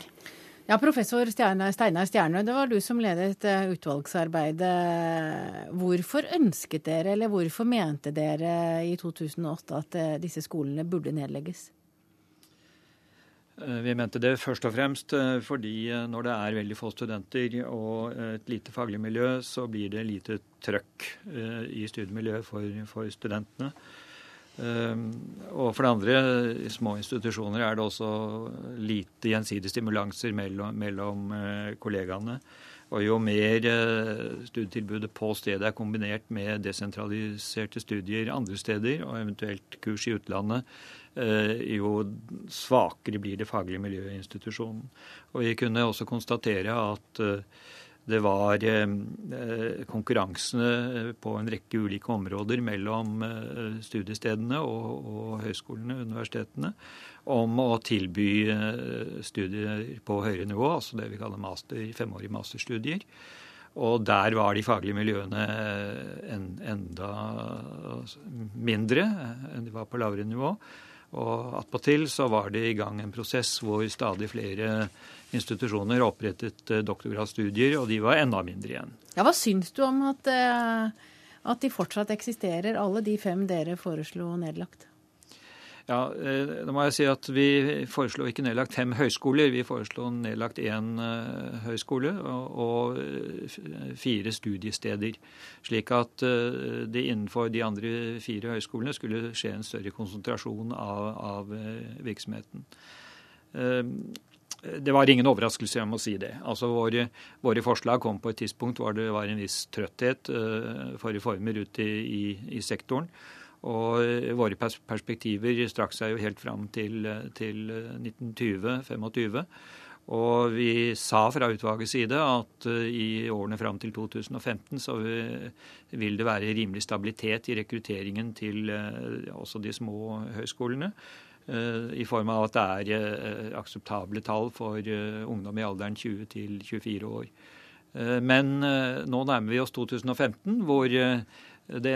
Ja, Professor Steinar Stjernø, det var du som ledet utvalgsarbeidet. Hvorfor ønsket dere, eller hvorfor mente dere i 2008 at disse skolene burde nedlegges? Vi mente det først og fremst fordi når det er veldig få studenter og et lite faglig miljø, så blir det lite trøkk i studiemiljøet for, for studentene. Og for det andre, i små institusjoner er det også lite gjensidige stimulanser mellom, mellom kollegaene. Og jo mer studietilbudet på stedet er kombinert med desentraliserte studier andre steder, og eventuelt kurs i utlandet, jo svakere blir det faglige miljøet i institusjonen. Og vi kunne også konstatere at det var konkurransene på en rekke ulike områder mellom studiestedene og, og høyskolene universitetene om å tilby studier på høyere nivå, altså det vi kaller master, femårige masterstudier. Og der var de faglige miljøene en, enda mindre enn de var på lavere nivå. Og attpåtil så var det i gang en prosess hvor stadig flere institusjoner opprettet doktorgradsstudier, og de var enda mindre igjen. Ja, Hva syns du om at, at de fortsatt eksisterer, alle de fem dere foreslo nedlagt? Ja, da må jeg si at Vi foreslo ikke nedlagt fem høyskoler. Vi foreslo nedlagt én høyskole og fire studiesteder. Slik at det innenfor de andre fire høyskolene skulle skje en større konsentrasjon av, av virksomheten. Det var ingen overraskelse, jeg må si det. Altså våre, våre, forslag kom på et tidspunkt hvor det var en viss trøtthet for reformer ute i, i, i sektoren. Og våre perspektiver strakk seg jo helt fram til, til 1920-25. Og vi sa fra utvalgets side at i årene fram til 2015 så vil det være rimelig stabilitet i rekrutteringen til også de små høyskolene. I form av at det er akseptable tall for ungdom i alderen 20 til 24 år. Men nå nærmer vi oss 2015, hvor det,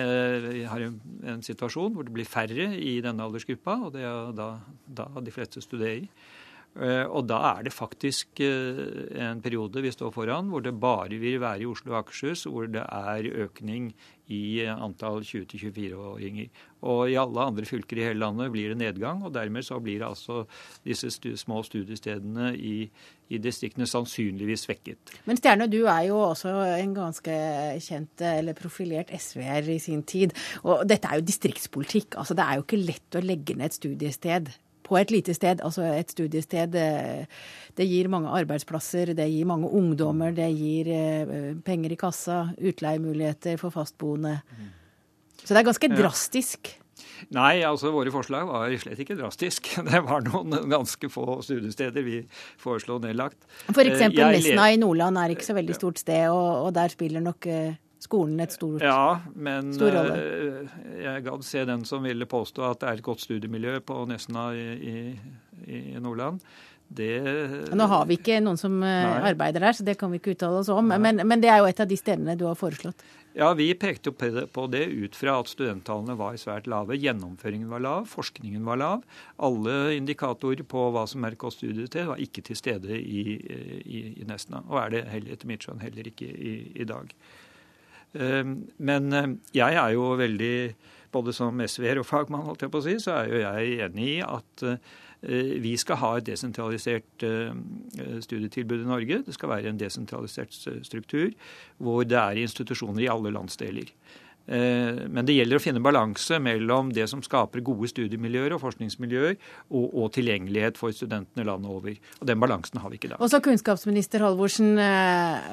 har en situasjon hvor det blir færre i denne aldersgruppa, og det er da, da de fleste studerer. Og da er det faktisk en periode vi står foran hvor det bare vil være i Oslo og Akershus hvor det er økning i antall 20-24-åringer. Og i alle andre fylker i hele landet blir det nedgang, og dermed så blir altså disse små studiestedene i, i distriktene sannsynligvis svekket. Men Stjerne, du er jo også en ganske kjent eller profilert SV-er i sin tid. Og dette er jo distriktspolitikk. altså Det er jo ikke lett å legge ned et studiested på et lite sted, altså et studiested. Det gir mange arbeidsplasser, det gir mange ungdommer, det gir penger i kassa, utleiemuligheter for fastboende. Så det er ganske drastisk. Nei, altså våre forslag var slett ikke drastisk. Det var noen ganske få studiesteder vi foreslo nedlagt. F.eks. Nesna i Nordland er ikke så veldig stort sted, og, og der spiller nok skolen et stort, ja, men stor rolle? jeg gadd se den som ville påstå at det er et godt studiemiljø på Nesna i, i, i Nordland. Det, Nå har vi ikke noen som nei. arbeider der, så det kan vi ikke uttale oss om. Men, men, det er jo et av de stedene du har foreslått. Ja, vi pekte på det ut fra at studenttallene var svært lave. Gjennomføringen var lav, forskningen var lav. Alle indikatorer på hva som er godt studiet til var ikke til stede i, i, i Nesna. Og er det heller, etter mitt skjønn heller ikke i, i dag. Men jeg er jo veldig, både som SV-er og fagmann, holdt jeg på å si, så er jo jeg enig i at vi skal ha et desentralisert studietilbud i Norge. Det skal være en desentralisert struktur hvor det er institusjoner i alle landsdeler. Men det gjelder å finne balanse mellom det som skaper gode studiemiljøer og forskningsmiljøer, og, og, tilgjengelighet for studentene landet over. Og Den balansen har vi ikke i dag. Også kunnskapsminister Halvorsen,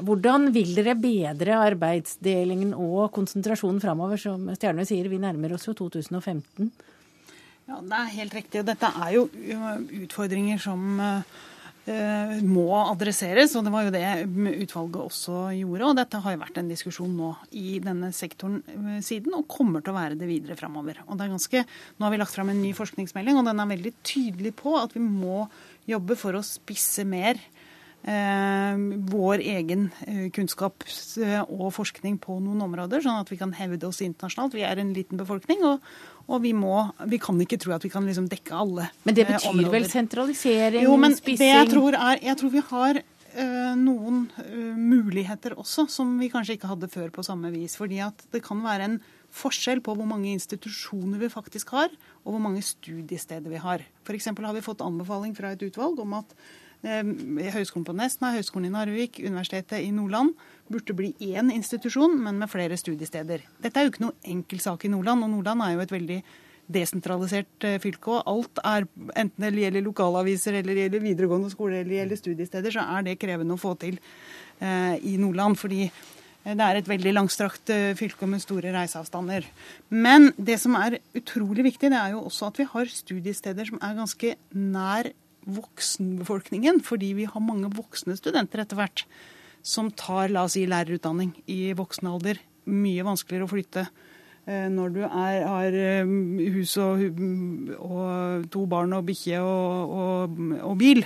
hvordan vil dere bedre arbeidsdelingen og konsentrasjonen framover? Som Stjerne sier, vi nærmer oss jo 2015. Ja, Det er helt riktig. Dette er jo utfordringer som må adresseres, og det var jo det utvalget også gjorde. Og dette har jo vært en diskusjon nå i denne sektoren siden, og kommer til å være det videre framover. Og det er ganske, nå har vi lagt fram en ny forskningsmelding, og den er veldig tydelig på at vi må jobbe for å spisse mer eh, vår egen kunnskap og forskning på noen områder, sånn at vi kan hevde oss internasjonalt. Vi er en liten befolkning, og, Og vi, må, vi kan ikke tro at vi kan liksom dekke alle områder. Men det eh, betyr områder. vel sentralisering, jo, men spissing Det jeg tror er Jeg tror vi har eh, noen eh, muligheter også som vi kanskje ikke hadde før på samme vis. Fordi at det kan være en forskjell på hvor mange institusjoner vi faktisk har, og hvor mange studiesteder vi har. F.eks. har vi fått anbefaling fra et utvalg om at Høgskolen på Nesna, Høgskolen i Narvik, Universitetet i Nordland burde bli én institusjon, men med flere studiesteder. Dette er jo ikke noe enkel sak i Nordland, og Nordland er jo et veldig desentralisert eh, fylke. Og alt er, enten det gjelder lokalaviser, eller det gjelder videregående skole eller det gjelder studiesteder, så er det krevende å få til eh, i Nordland. fordi eh, det er et veldig langstrakt eh, fylke med store reiseavstander. Men det som er utrolig viktig, det er jo også at vi har studiesteder som er ganske nær voksenbefolkningen. Fordi vi har mange voksne studenter etter hvert som tar la oss si, lærerutdanning i voksen alder. Mye vanskeligere å flytte eh, når du er, har eh, hus og, og to barn og bikkje og, og, og bil.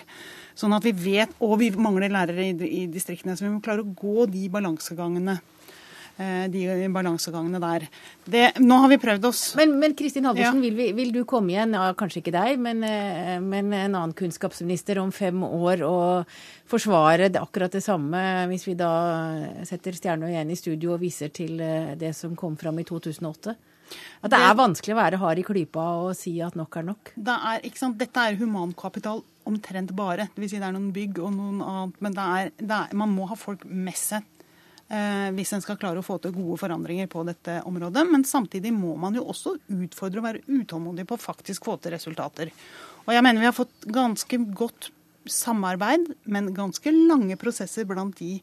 Sånn at vi vet, Og vi mangler lærere i, i distriktene, så vi må klare å gå de balansegangene. Eh, De balansegangene der. Det, nå har vi prøvd oss. Men, men Kristin Halvorsen, Ja. vil, vi- vil du komme igjen, ja, kanskje ikke deg, men, eh, men en annen kunnskapsminister om fem år og forsvare det, akkurat det samme, hvis vi da setter Stjerne igjen i studio og viser til eh, det som kom fram i 2008? At det er vanskelig å være hard i klypa og si at nok er nok? Det er? Dette er humankapital omtrent bare. Det vil si det er noen bygg og noen annet. Men det er, det er, man må ha folk med seg hvis en skal klare å få til gode forandringer på dette området. Men samtidig må man jo også utfordre og være utålmodig på å faktisk få til resultater. Og jeg mener vi har fått ganske godt samarbeid, men ganske lange prosesser blant de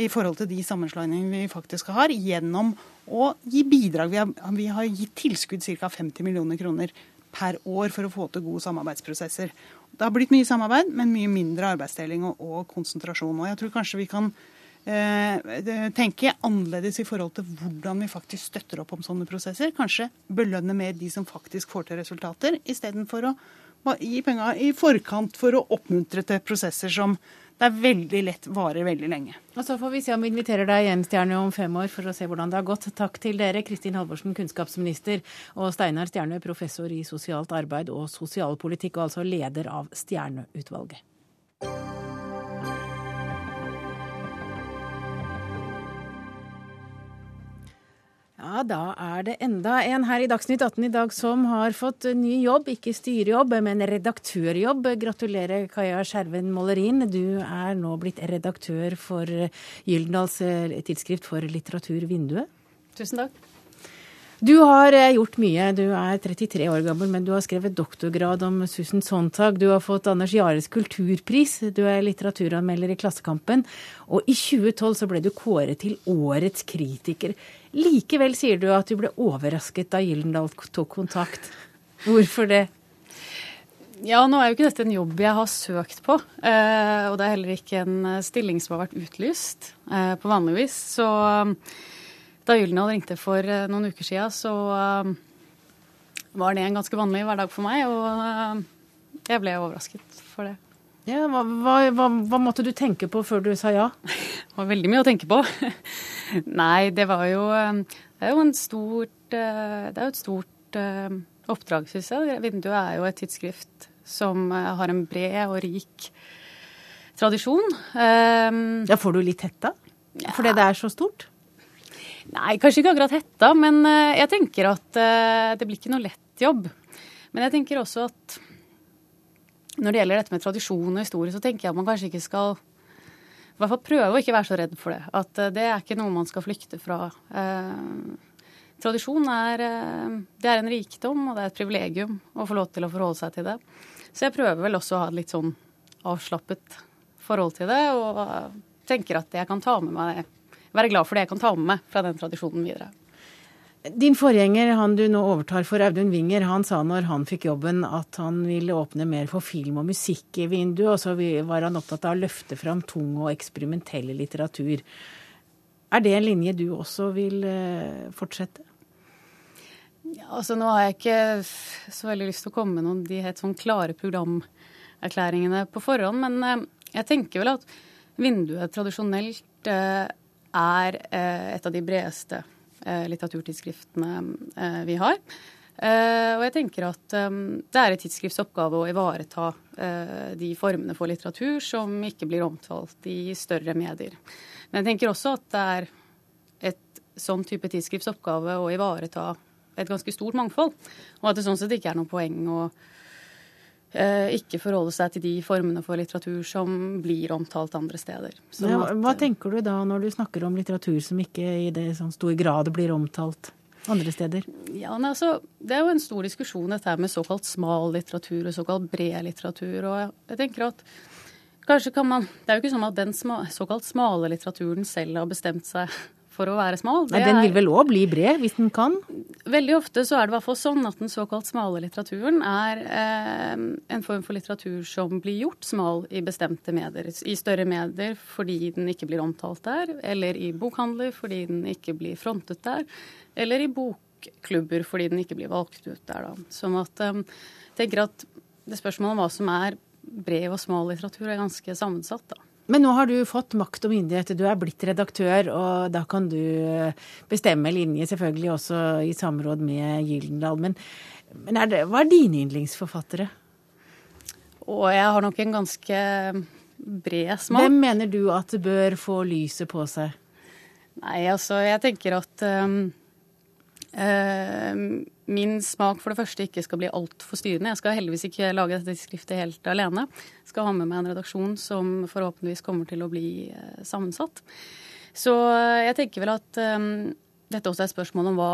i forhold til de sammenslåingene vi faktisk har, gjennom å gi bidrag. Vi har, vi har gitt tilskudd ca. 50 millioner kroner per år for å få til gode samarbeidsprosesser. Det har blitt mye samarbeid, men mye mindre arbeidsdeling og, og konsentrasjon. Og jeg tror kanskje vi kan eh, tenke annerledes i forhold til hvordan vi faktisk støtter opp om sånne prosesser. Kanskje belønne mer de som faktisk får til resultater, istedenfor å gi penger i forkant for å oppmuntre til prosesser som det er veldig lett varer veldig lenge. Og så får vi se om vi inviterer deg igjen, Stjerne, om fem år for å se hvordan det har gått. Takk til dere, Kristin Halvorsen, kunnskapsminister, og Steinar Stjerne, professor i sosialt arbeid og sosialpolitikk, og altså leder av Stjerneutvalget. Ja, da er det enda en her i Dagsnytt 18 i dag som har fått ny jobb. Ikke styrejobb, men redaktørjobb. Gratulerer, Kaja Skjerven Målerin. Du er nå blitt redaktør for Gyldendals eh, tidsskrift for litteratur Vinduet. Tusen takk. Du har eh, gjort mye. Du er 33 år gammel, men du har skrevet doktorgrad om Susan Sontag. Du har fått Anders Jares kulturpris. Du er litteraturanmelder i Klassekampen. Og i 2012 så ble du kåret til årets kritiker. Likevel sier du at du ble overrasket da Gyldendal tok kontakt. Hvorfor det? Ja, nå er jo ikke dette en jobb jeg har søkt på. eh, og det er heller ikke en eh, stilling som har vært utlyst på vanlig vis. Så da Gyldendal ringte for eh, noen uker siden, så eh, var det en ganske vanlig hverdag for meg. Og eh, jeg ble overrasket for det. Ja, hva, hva, hva, måtte du tenke på før du sa ja? Det var veldig mye å tenke på. Nei, det var jo Det er jo en stort Det er jo et stort oppdrag, syns jeg. Vinduet er jo et tidsskrift som har en bred og rik tradisjon. Ja, Får du litt hetta? Fordi det er så stort? Nei, kanskje ikke akkurat hetta, men eh, jeg tenker at eh, det blir ikke noe lett jobb. Men jeg tenker også at når det gjelder dette med tradisjon og historie, så tenker jeg at man kanskje ikke skal i hvert fall prøve å ikke være så redd for det. At eh, det er ikke noe man skal flykte fra. Tradisjon er, det er en rikdom, og det er et privilegium å få lov til å forholde seg til det. Så jeg prøver vel også å ha et litt sånn avslappet forhold til det, og tenker at jeg kan ta med meg det. Være glad for det jeg kan ta med meg fra den tradisjonen videre. Din forgjenger, han du nå overtar for, Audun Winger, han sa når han fikk jobben at han ville åpne mer for film og musikk i vinduet, og så var han opptatt av å løfte fram tung og eksperimentell litteratur. Er det en linje du også vil eh, fortsette? Ja, altså Nå har jeg ikke så veldig lyst til å komme med noen de helt sånn klare programerklæringene på forhånd, men eh, jeg tenker vel at vinduet tradisjonelt eh, er eh, et av de bredeste eh, litteraturtidsskriftene eh, vi har. Og jeg tenker at det er et tidsskrifts oppgave å ivareta de formene for litteratur som ikke blir omtalt i større medier. Men jeg tenker også at det er et sånn type tidsskrifts oppgave å ivareta et ganske stort mangfold. Og at det sånn sett ikke er noe poeng å ikke forholde seg til de formene for litteratur som blir omtalt andre steder. Ja, hva tenker du da når du snakker om litteratur som ikke i det sånn stor grad blir omtalt? andre steder? Ja, nei, altså, Det er jo en stor diskusjon dette med såkalt smal litteratur og såkalt bred litteratur. og jeg tenker at kanskje kan man, Det er jo ikke sånn at den sma, såkalt smale litteraturen selv har bestemt seg for å være smal. Nei, Den vil vel òg bli bred, hvis den kan? Veldig ofte så er det i hvert fall sånn at den såkalt smale litteraturen er eh, en form for litteratur som blir gjort smal i bestemte medier. I større medier fordi den ikke blir omtalt der, eller i bokhandler fordi den ikke blir frontet der eller i bokklubber fordi den ikke blir valgt ut der, da. Sånn at jeg tenker at det spørsmålet om hva som er bred og smal litteratur, er ganske sammensatt, da. Men nå har du fått makt og myndighet, du er blitt redaktør, og da kan du eh, bestemme linje, selvfølgelig også i samråd med Gyldendal. Men, men er det, hva er dine yndlingsforfattere? Og jeg har nok en ganske bred smak. Hvem mener du at bør få lyset på seg? Nei, altså, jeg tenker at um, min smak for det første ikke skal bli altfor styrende. Jeg skal heldigvis ikke lage dette skriftet helt alene. Jeg skal ha med meg en redaksjon som forhåpentligvis kommer til å bli eh, sammensatt. Så eh, jeg tenker vel at dette også er et spørsmål om hva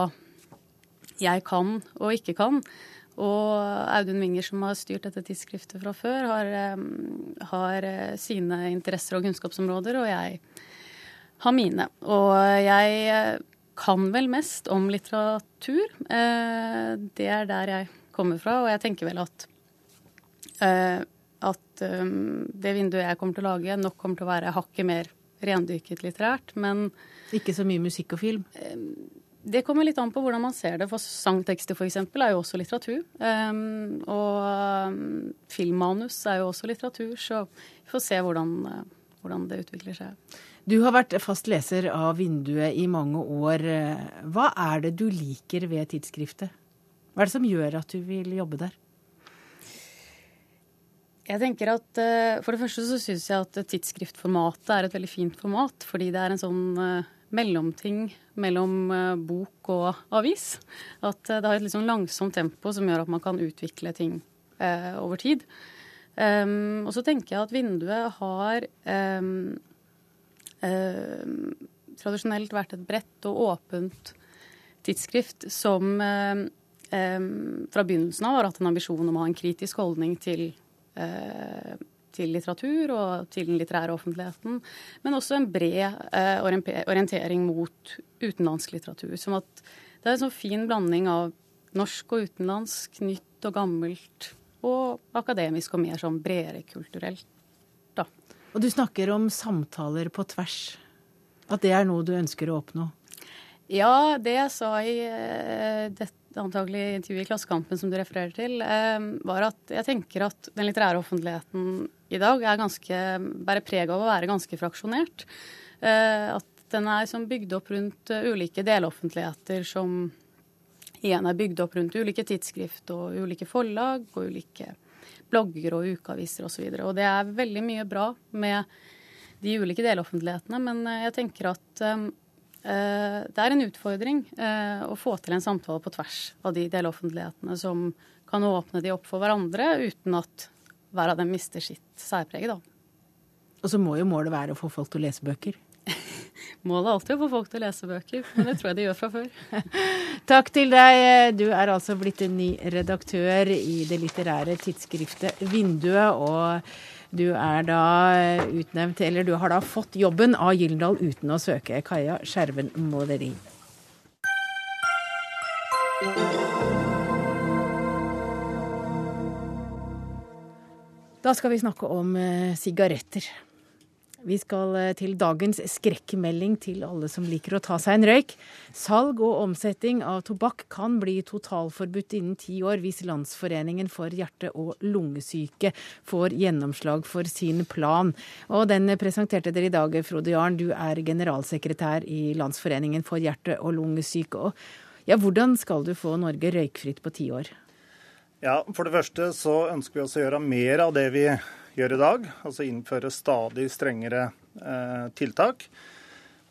jeg kan og ikke kan. Og Audun Winger, som har styrt dette tidsskriftet fra før, har, har sine interesser og kunnskapsområder, og jeg har mine. Og jeg kan vel mest om litteratur. Eh, det er der jeg kommer fra, og jeg tenker vel at eh, at eh, det vinduet jeg kommer til å lage, nok kommer til å være hakket mer rendyrket litterært, men Ikke så mye musikk og film? Det kommer litt an på hvordan man ser det. For sangtekster f.eks. er jo også litteratur. og filmmanus er jo også litteratur, så vi får se hvordan, hvordan det utvikler seg. Du har vært fast leser av Vinduet i mange år. Hva er det du liker ved tidsskriftet? Hva er det som gjør at du vil jobbe der? Jeg tenker at eh, For det første så syns jeg at tidsskriftformatet er et veldig fint format. Fordi det er en sånn eh, mellomting mellom eh, bok og avis. At det har et litt sånn langsomt tempo som gjør at man kan utvikle ting over tid. Um, og så tenker jeg at vinduet har um, um, tradisjonelt vært et bredt og åpent tidsskrift som fra begynnelsen av har hatt en ambisjon om å ha en kritisk holdning til, eh, til litteratur og til den litterære offentligheten, men også en bred eh, orientering mot utenlandsk litteratur. Som at det er en sånn fin blanding av norsk og utenlandsk, nytt og gammelt, og akademisk og mer sånn bredere kulturelt. da. Og du snakker om samtaler på tvers. At det er noe du ønsker å oppnå? Ja, det jeg sa i uh, dette antagelig intervjuet i Klassekampen som du refererer til, uh, var at jeg tenker at den litterære offentligheten i dag er ganske, bærer preg av å være ganske fraksjonert. Uh, at den er bygd opp rundt ulike deloffentligheter som igjen er bygd opp rundt ulike tidsskrift og ulike forlag og ulike blogger og ukeaviser osv. Og, så og det er veldig mye bra med de ulike deloffentlighetene, men eh, jeg tenker at um, det er en utfordring uh, å få til en samtale på tvers av de deloffentlighetene som kan åpne de opp for hverandre uten at hver av dem mister sitt særpreg. Da. Og så må jo målet være å få folk til å lese bøker. Målet er alltid å få folk til å lese bøker, men det tror jeg de gjør fra før. Takk til deg. Du er altså blitt en ny redaktør i det litterære tidsskriftet Vinduet. Og du er da utnevnt, eller du har da fått jobben av Gyldendal uten å søke. Kaja Skjerven Måleri. Da skal vi snakke om eh, sigaretter. Vi skal eh, til dagens skrekkmelding til alle som liker å ta seg en røyk. Salg og omsetning av tobakk kan bli totalforbudt innen ti år hvis Landsforeningen for hjerte- og lungesyke får gjennomslag for sin plan. Og den presenterte dere i dag, Frode Jarn. Du er generalsekretær i Landsforeningen for hjerte- og lungesyke. Ja, Hvordan skal du få Norge røykfritt på ti år? Ja, For det første så ønsker vi oss å gjøre mer av det vi gjør i dag. Altså innføre stadig strengere eh, tiltak.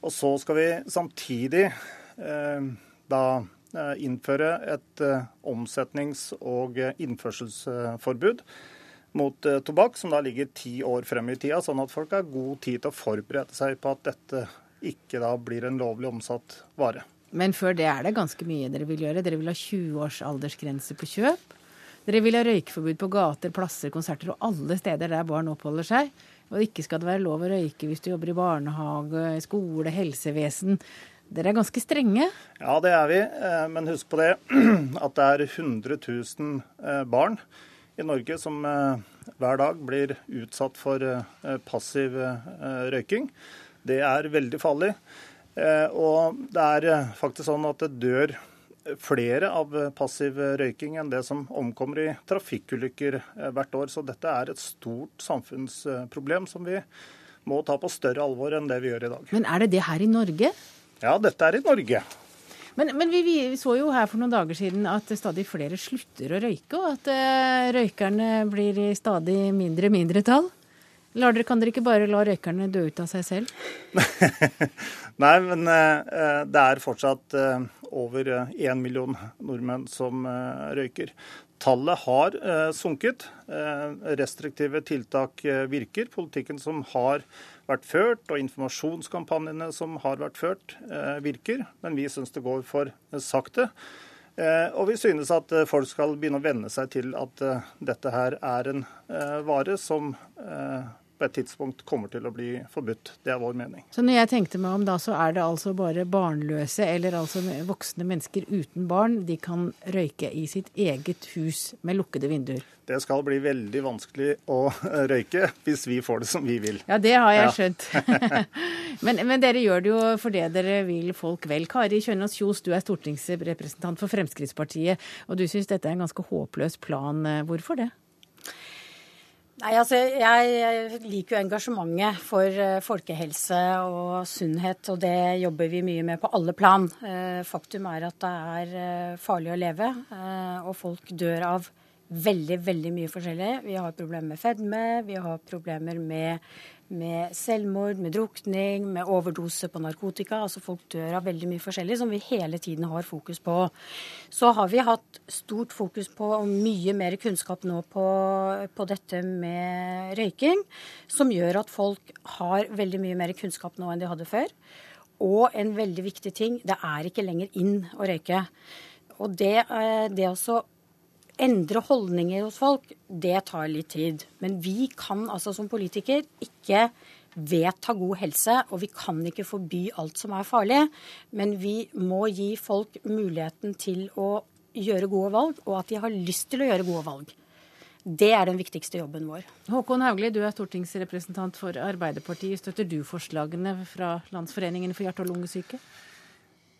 Og så skal vi samtidig eh, da eh, innføre et eh, omsetnings- og innførselsforbud mot eh, tobakk, som da ligger ti år frem i tida, sånn at folk har god tid til å forberede seg på at dette ikke da blir en lovlig omsatt vare. Men før det er det ganske mye dere vil gjøre. Dere vil ha 20 års aldersgrense på kjøp. Dere vil ha røykeforbud på gater, plasser, konserter og alle steder der barn oppholder seg. Og ikke skal det være lov å røyke hvis du jobber i barnehage, skole, helsevesen. Dere er ganske strenge? Ja, det er vi. Eh, men husk på det at det er 100 000 barn i Norge som eh, hver dag blir utsatt for eh, passiv eh, røyking. Det er veldig farlig. Og det er faktisk sånn at det dør flere av passiv røyking enn det som omkommer i trafikkulykker hvert år. Så dette er et stort samfunnsproblem som vi må ta på større alvor enn det vi gjør i dag. Men er det det her i Norge? Ja, dette er i Norge. Men, men vi, vi, så jo her for noen dager siden at stadig flere slutter å røyke, og at uh, røykerne blir i stadig mindre mindretall. Dere, kan dere ikke bare la røykerne dø ut av seg selv? Nei, men uh, det er fortsatt uh, over én million nordmenn som røyker. Tallet har sunket. restriktive tiltak virker. Politikken som har vært ført, og informasjonskampanjene som har vært ført, eh, virker. Men vi syns det går for sakte. Eh, og vi synes at eh, folk skal begynne å venne seg til at dette her er en vare som på et tidspunkt kommer til å bli forbudt. Det er vår mening. Så når jeg tenkte meg om da, så er det altså bare barnløse, eller altså voksne mennesker uten barn, de kan røyke i sitt eget hus med lukkede vinduer? Det skal bli veldig vanskelig å røyke hvis vi får det som vi vil. Ja, det har jeg ja. skjønt. men, men, dere gjør det jo fordi dere vil folk vel. Kari Kjønaas Kjos, du er stortingsrepresentant for Fremskrittspartiet, og du syns dette er en ganske håpløs plan. Hvorfor det? Nei, altså Jeg liker jo engasjementet for eh, folkehelse og sunnhet, og det jobber vi mye med på alle plan. Eh, faktum er at det er eh, farlig å leve, og folk dør av veldig, veldig mye forskjellig. Vi har problemer med fedme, vi har problemer med med selvmord, med drukning, med overdose på narkotika. Altså folk dør av veldig mye forskjellig som vi hele tiden har fokus på. Så har vi hatt stort fokus på og mye mer kunnskap nå på, på dette med røyking, som gjør at folk har veldig mye mer kunnskap nå enn de hadde før. Og en veldig viktig ting, det er ikke lenger inn å røyke. Og det, eh, det også endre holdninger hos folk, det tar litt tid. Men vi kan altså som politiker ikke vedta god helse, og vi kan ikke forby alt som er farlig. Men vi må gi folk muligheten til å gjøre gode valg, og at de har lyst til å gjøre gode valg. Det er den viktigste jobben vår. Håkon Haugli, du er stortingsrepresentant for Arbeiderpartiet. Støtter du forslagene fra Landsforeningen for hjerte- og lungesyke?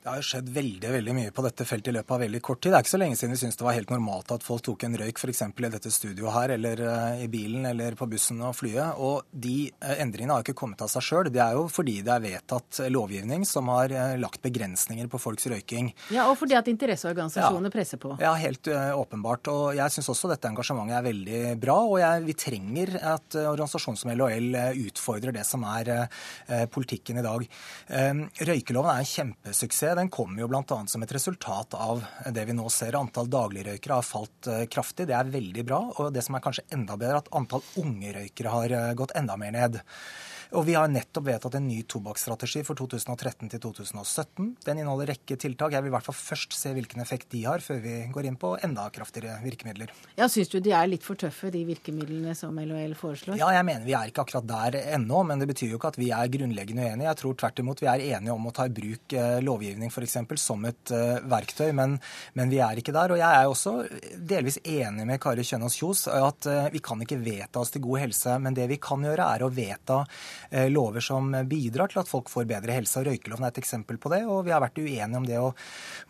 Det har jo skjedd veldig veldig mye på dette feltet i løpet av veldig kort tid. Det er ikke så lenge siden vi syntes det var helt normalt at folk tok en røyk f.eks. i dette studioet her, eller uh, i bilen eller på bussen og flyet. Og de uh, endringene har jo ikke kommet av seg sjøl. Det er jo fordi det er vedtatt lovgivning som har uh, lagt begrensninger på folks røyking. Ja, Og fordi at interesseorganisasjonene ja. presser på. Ja, helt åpenbart. Og jeg syns også dette engasjementet er veldig bra. Og jeg, vi trenger at organisasjoner som LHL utfordrer det som er politikken i dag. røykeloven er en kjempesuksess den kommer jo bl.a. som et resultat av det vi nå ser. Antall dagligrøykere har falt eh, kraftig. Det er veldig bra. Og det som er kanskje enda bedre, at antall unge røykere har eh, gått enda mer ned. Og vi har nettopp vedtatt en ny tobakksstrategi for 2013 til 2017. Den inneholder rekke tiltak. Jeg vil i hvert fall først se hvilken effekt de har, før vi går inn på enda kraftigere virkemidler. Ja, Syns du de er litt for tøffe, de virkemidlene som LHL foreslår? Ja, jeg mener vi er ikke akkurat der ennå, men det betyr jo ikke at vi er grunnleggende uenige. Jeg tror tvert imot vi er enige om å ta i bruk eh, lovgivning f.eks. som et uh, verktøy, men, men, vi er ikke der. Og jeg er også delvis enig med Kari Kjønaas Kjos at uh, vi kan ikke vedta oss til god helse, men det vi kan gjøre er å vedta eh, lover som bidrar til at folk får bedre helse. og Røykeloven er et eksempel på det. og Vi har vært uenige om det. og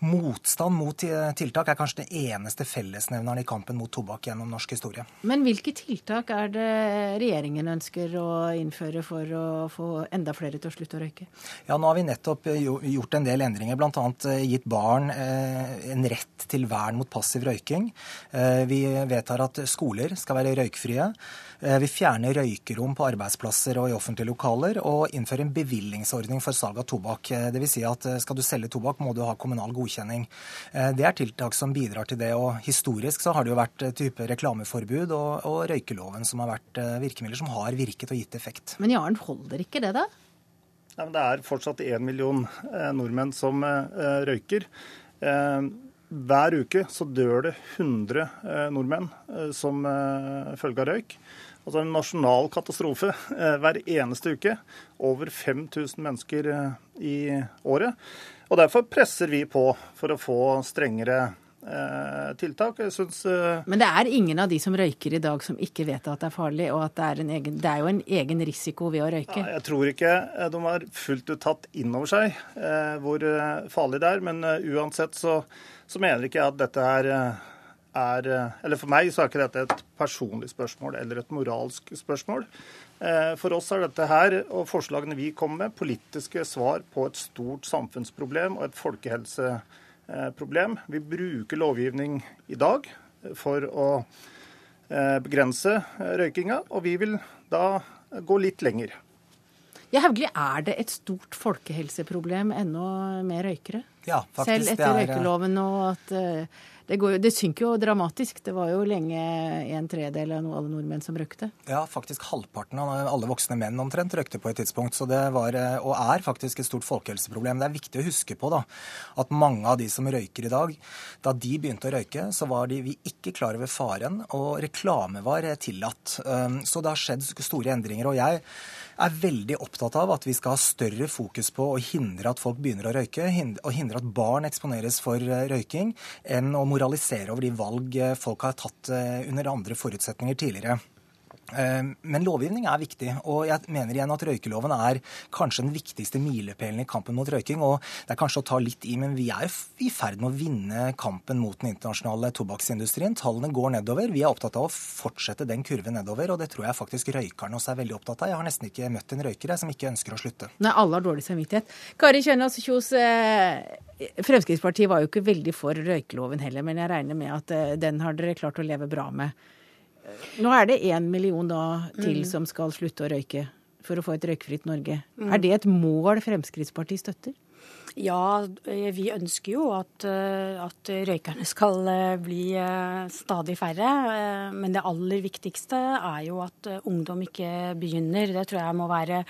Motstand mot tiltak er kanskje den eneste fellesnevneren i kampen mot tobakk gjennom norsk historie. Men hvilke tiltak er det regjeringen ønsker å innføre for å få enda flere til å slutte å røyke? Ja, Nå har vi nettopp gjort en del endringer, bl.a. gitt barn en rett til vern mot passiv røyking. Vi vedtar at skoler skal være røykfrie. Eh, vi fjerner røykerom på arbeidsplasser og i offentlige lokaler, og innfører en bevillingsordning for salg av tobakk. Eh, Dvs. Si at eh, skal du selge tobakk, må du ha kommunal godkjenning. Det er tiltak som bidrar til det. og Historisk så har det jo vært type reklameforbud og, og røykeloven som har vært virkemidler som har virket og gitt effekt. Men Jaren, holder ikke det, da? Ja, det er fortsatt én million nordmenn som røyker. Hver uke så dør det 100 nordmenn som følge av røyk altså en nasjonal katastrofe eh, hver eneste uke. Over 5000 mennesker eh, i året. Og Derfor presser vi på for å få strengere tiltak. Jeg Synes, Men det er ingen av de som røyker i dag som ikke vet at det er farlig, og at det er, egen, det er jo en egen risiko ved å røyke? Ja, jeg tror ikke de har fullt ut tatt inn over seg eh, hvor farlig det er. Men uansett så, så mener ikke jeg at dette er er eh, Eller for meg så er ikke dette et personlig spørsmål eller et moralsk spørsmål. Eh, for oss er dette her, og forslagene vi kommer med, politiske svar på et stort samfunnsproblem og et folkehelseproblem. Vi bruker lovgivning i dag for å eh, begrense røykinga, og vi vil da gå litt lenger. Ja, Hauglie, er det et stort folkehelseproblem ennå med røykere? Ja, faktisk. Selv etter røykeloven og at det, går, det, synker jo dramatisk. Det var jo lenge en tredel av alle nordmenn som røykte. Ja, faktisk halvparten av alle voksne menn omtrent røykte på et tidspunkt. Så det var, eh, og er faktisk et stort folkehelseproblem. Det er viktig å huske på da, at mange av de som røyker i dag, da de begynte å røyke, så var de vi ikke klar over faren, og reklame var tillatt. Um, så det har skjedd store endringer. og jeg er veldig opptatt av at vi skal ha større fokus på å hindre at folk begynner å røyke, og hindre at barn eksponeres for eh, røyking, enn å moralisere over de valg eh, folk har tatt eh, under andre forutsetninger tidligere. Eh, men lovgivning er viktig, og jeg mener igjen at røykeloven er kanskje den viktigste milepælen i kampen mot røyking. og Det er kanskje å ta litt i, men vi er i ferd med å vinne kampen mot den internasjonale tobakksindustrien. Tallene går nedover. Vi er opptatt av å fortsette den kurven nedover, og det tror jeg faktisk røykerne også er veldig opptatt av. Jeg har nesten ikke møtt en røyker som ikke ønsker å slutte. Nei, alle har dårlig samvittighet. Kari Kjønaas Kjos, eh, Fremskrittspartiet var jo ikke veldig for røykeloven heller, men jeg regner med at eh, den har dere klart å leve bra med. Nå er det én million da til mm. som skal slutte å røyke for å få et røykfritt Norge. Mm. Er det et mål Fremskrittspartiet støtter? Ja, eh, vi ønsker jo at, eh, at, røykerne skal eh, bli stadig færre. Men det aller viktigste er jo at ungdom ikke begynner. Det tror jeg må være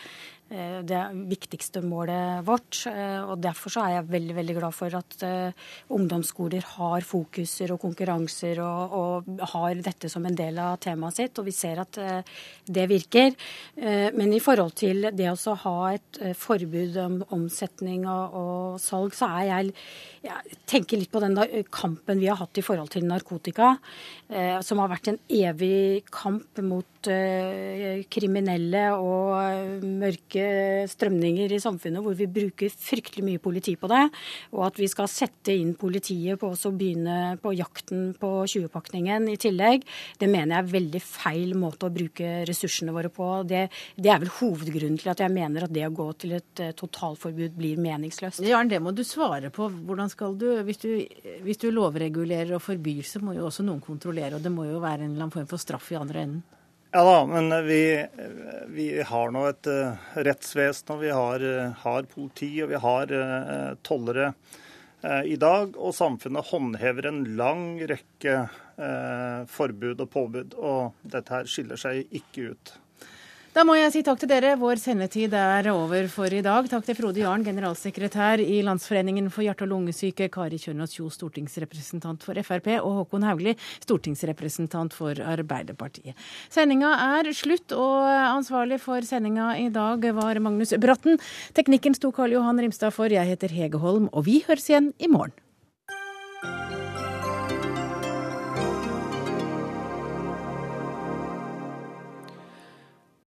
det viktigste målet vårt. Eh, og Derfor så er jeg veldig veldig glad for at uh, ungdomsskoler har fokuser og konkurranser og, og, har dette som en del av temaet sitt. Og vi ser at det virker. Men i forhold til det å ha et forbud om omsetning og, og, salg, så er jeg jeg tenker litt på den kampen vi har hatt i forhold til narkotika, som har vært en evig kamp mot kriminelle og mørke strømninger i samfunnet hvor vi bruker fryktelig mye politi på det, og at vi skal sette inn politiet på å begynne på jakten på 20-pakningen i tillegg, det mener jeg er veldig feil måte å bruke ressursene våre på. Det, det er vel hovedgrunnen til at jeg mener at det å gå til et eh, totalforbud blir meningsløst. Jaren, det må du svare på. Hvordan skal du hvis, du hvis du lovregulerer og forbyr, så må jo også noen kontrollere, og det må jo være en eller annen form for straff i andre enden? Ja da, men vi, vi har nå et uh, rettsvesen, og vi har, uh, har, politi og vi har uh, tollere i dag. Og samfunnet håndhever en lang rekke forbud og påbud, og dette her skiller seg ikke ut. Da må jeg si takk til dere. Vår sendetid er over for i dag. Takk til Frode Jarn, generalsekretær i Landsforeningen for hjerte- og lungesyke, Kari Kjønaas Kjos, stortingsrepresentant for Frp, og Håkon Haugli, stortingsrepresentant for Arbeiderpartiet. Sendinga er slutt, og ansvarlig for sendinga i dag var Magnus Bratten. Teknikken sto Karl Johan Rimstad for. Jeg heter Hege Holm, og vi høres igjen i morgen.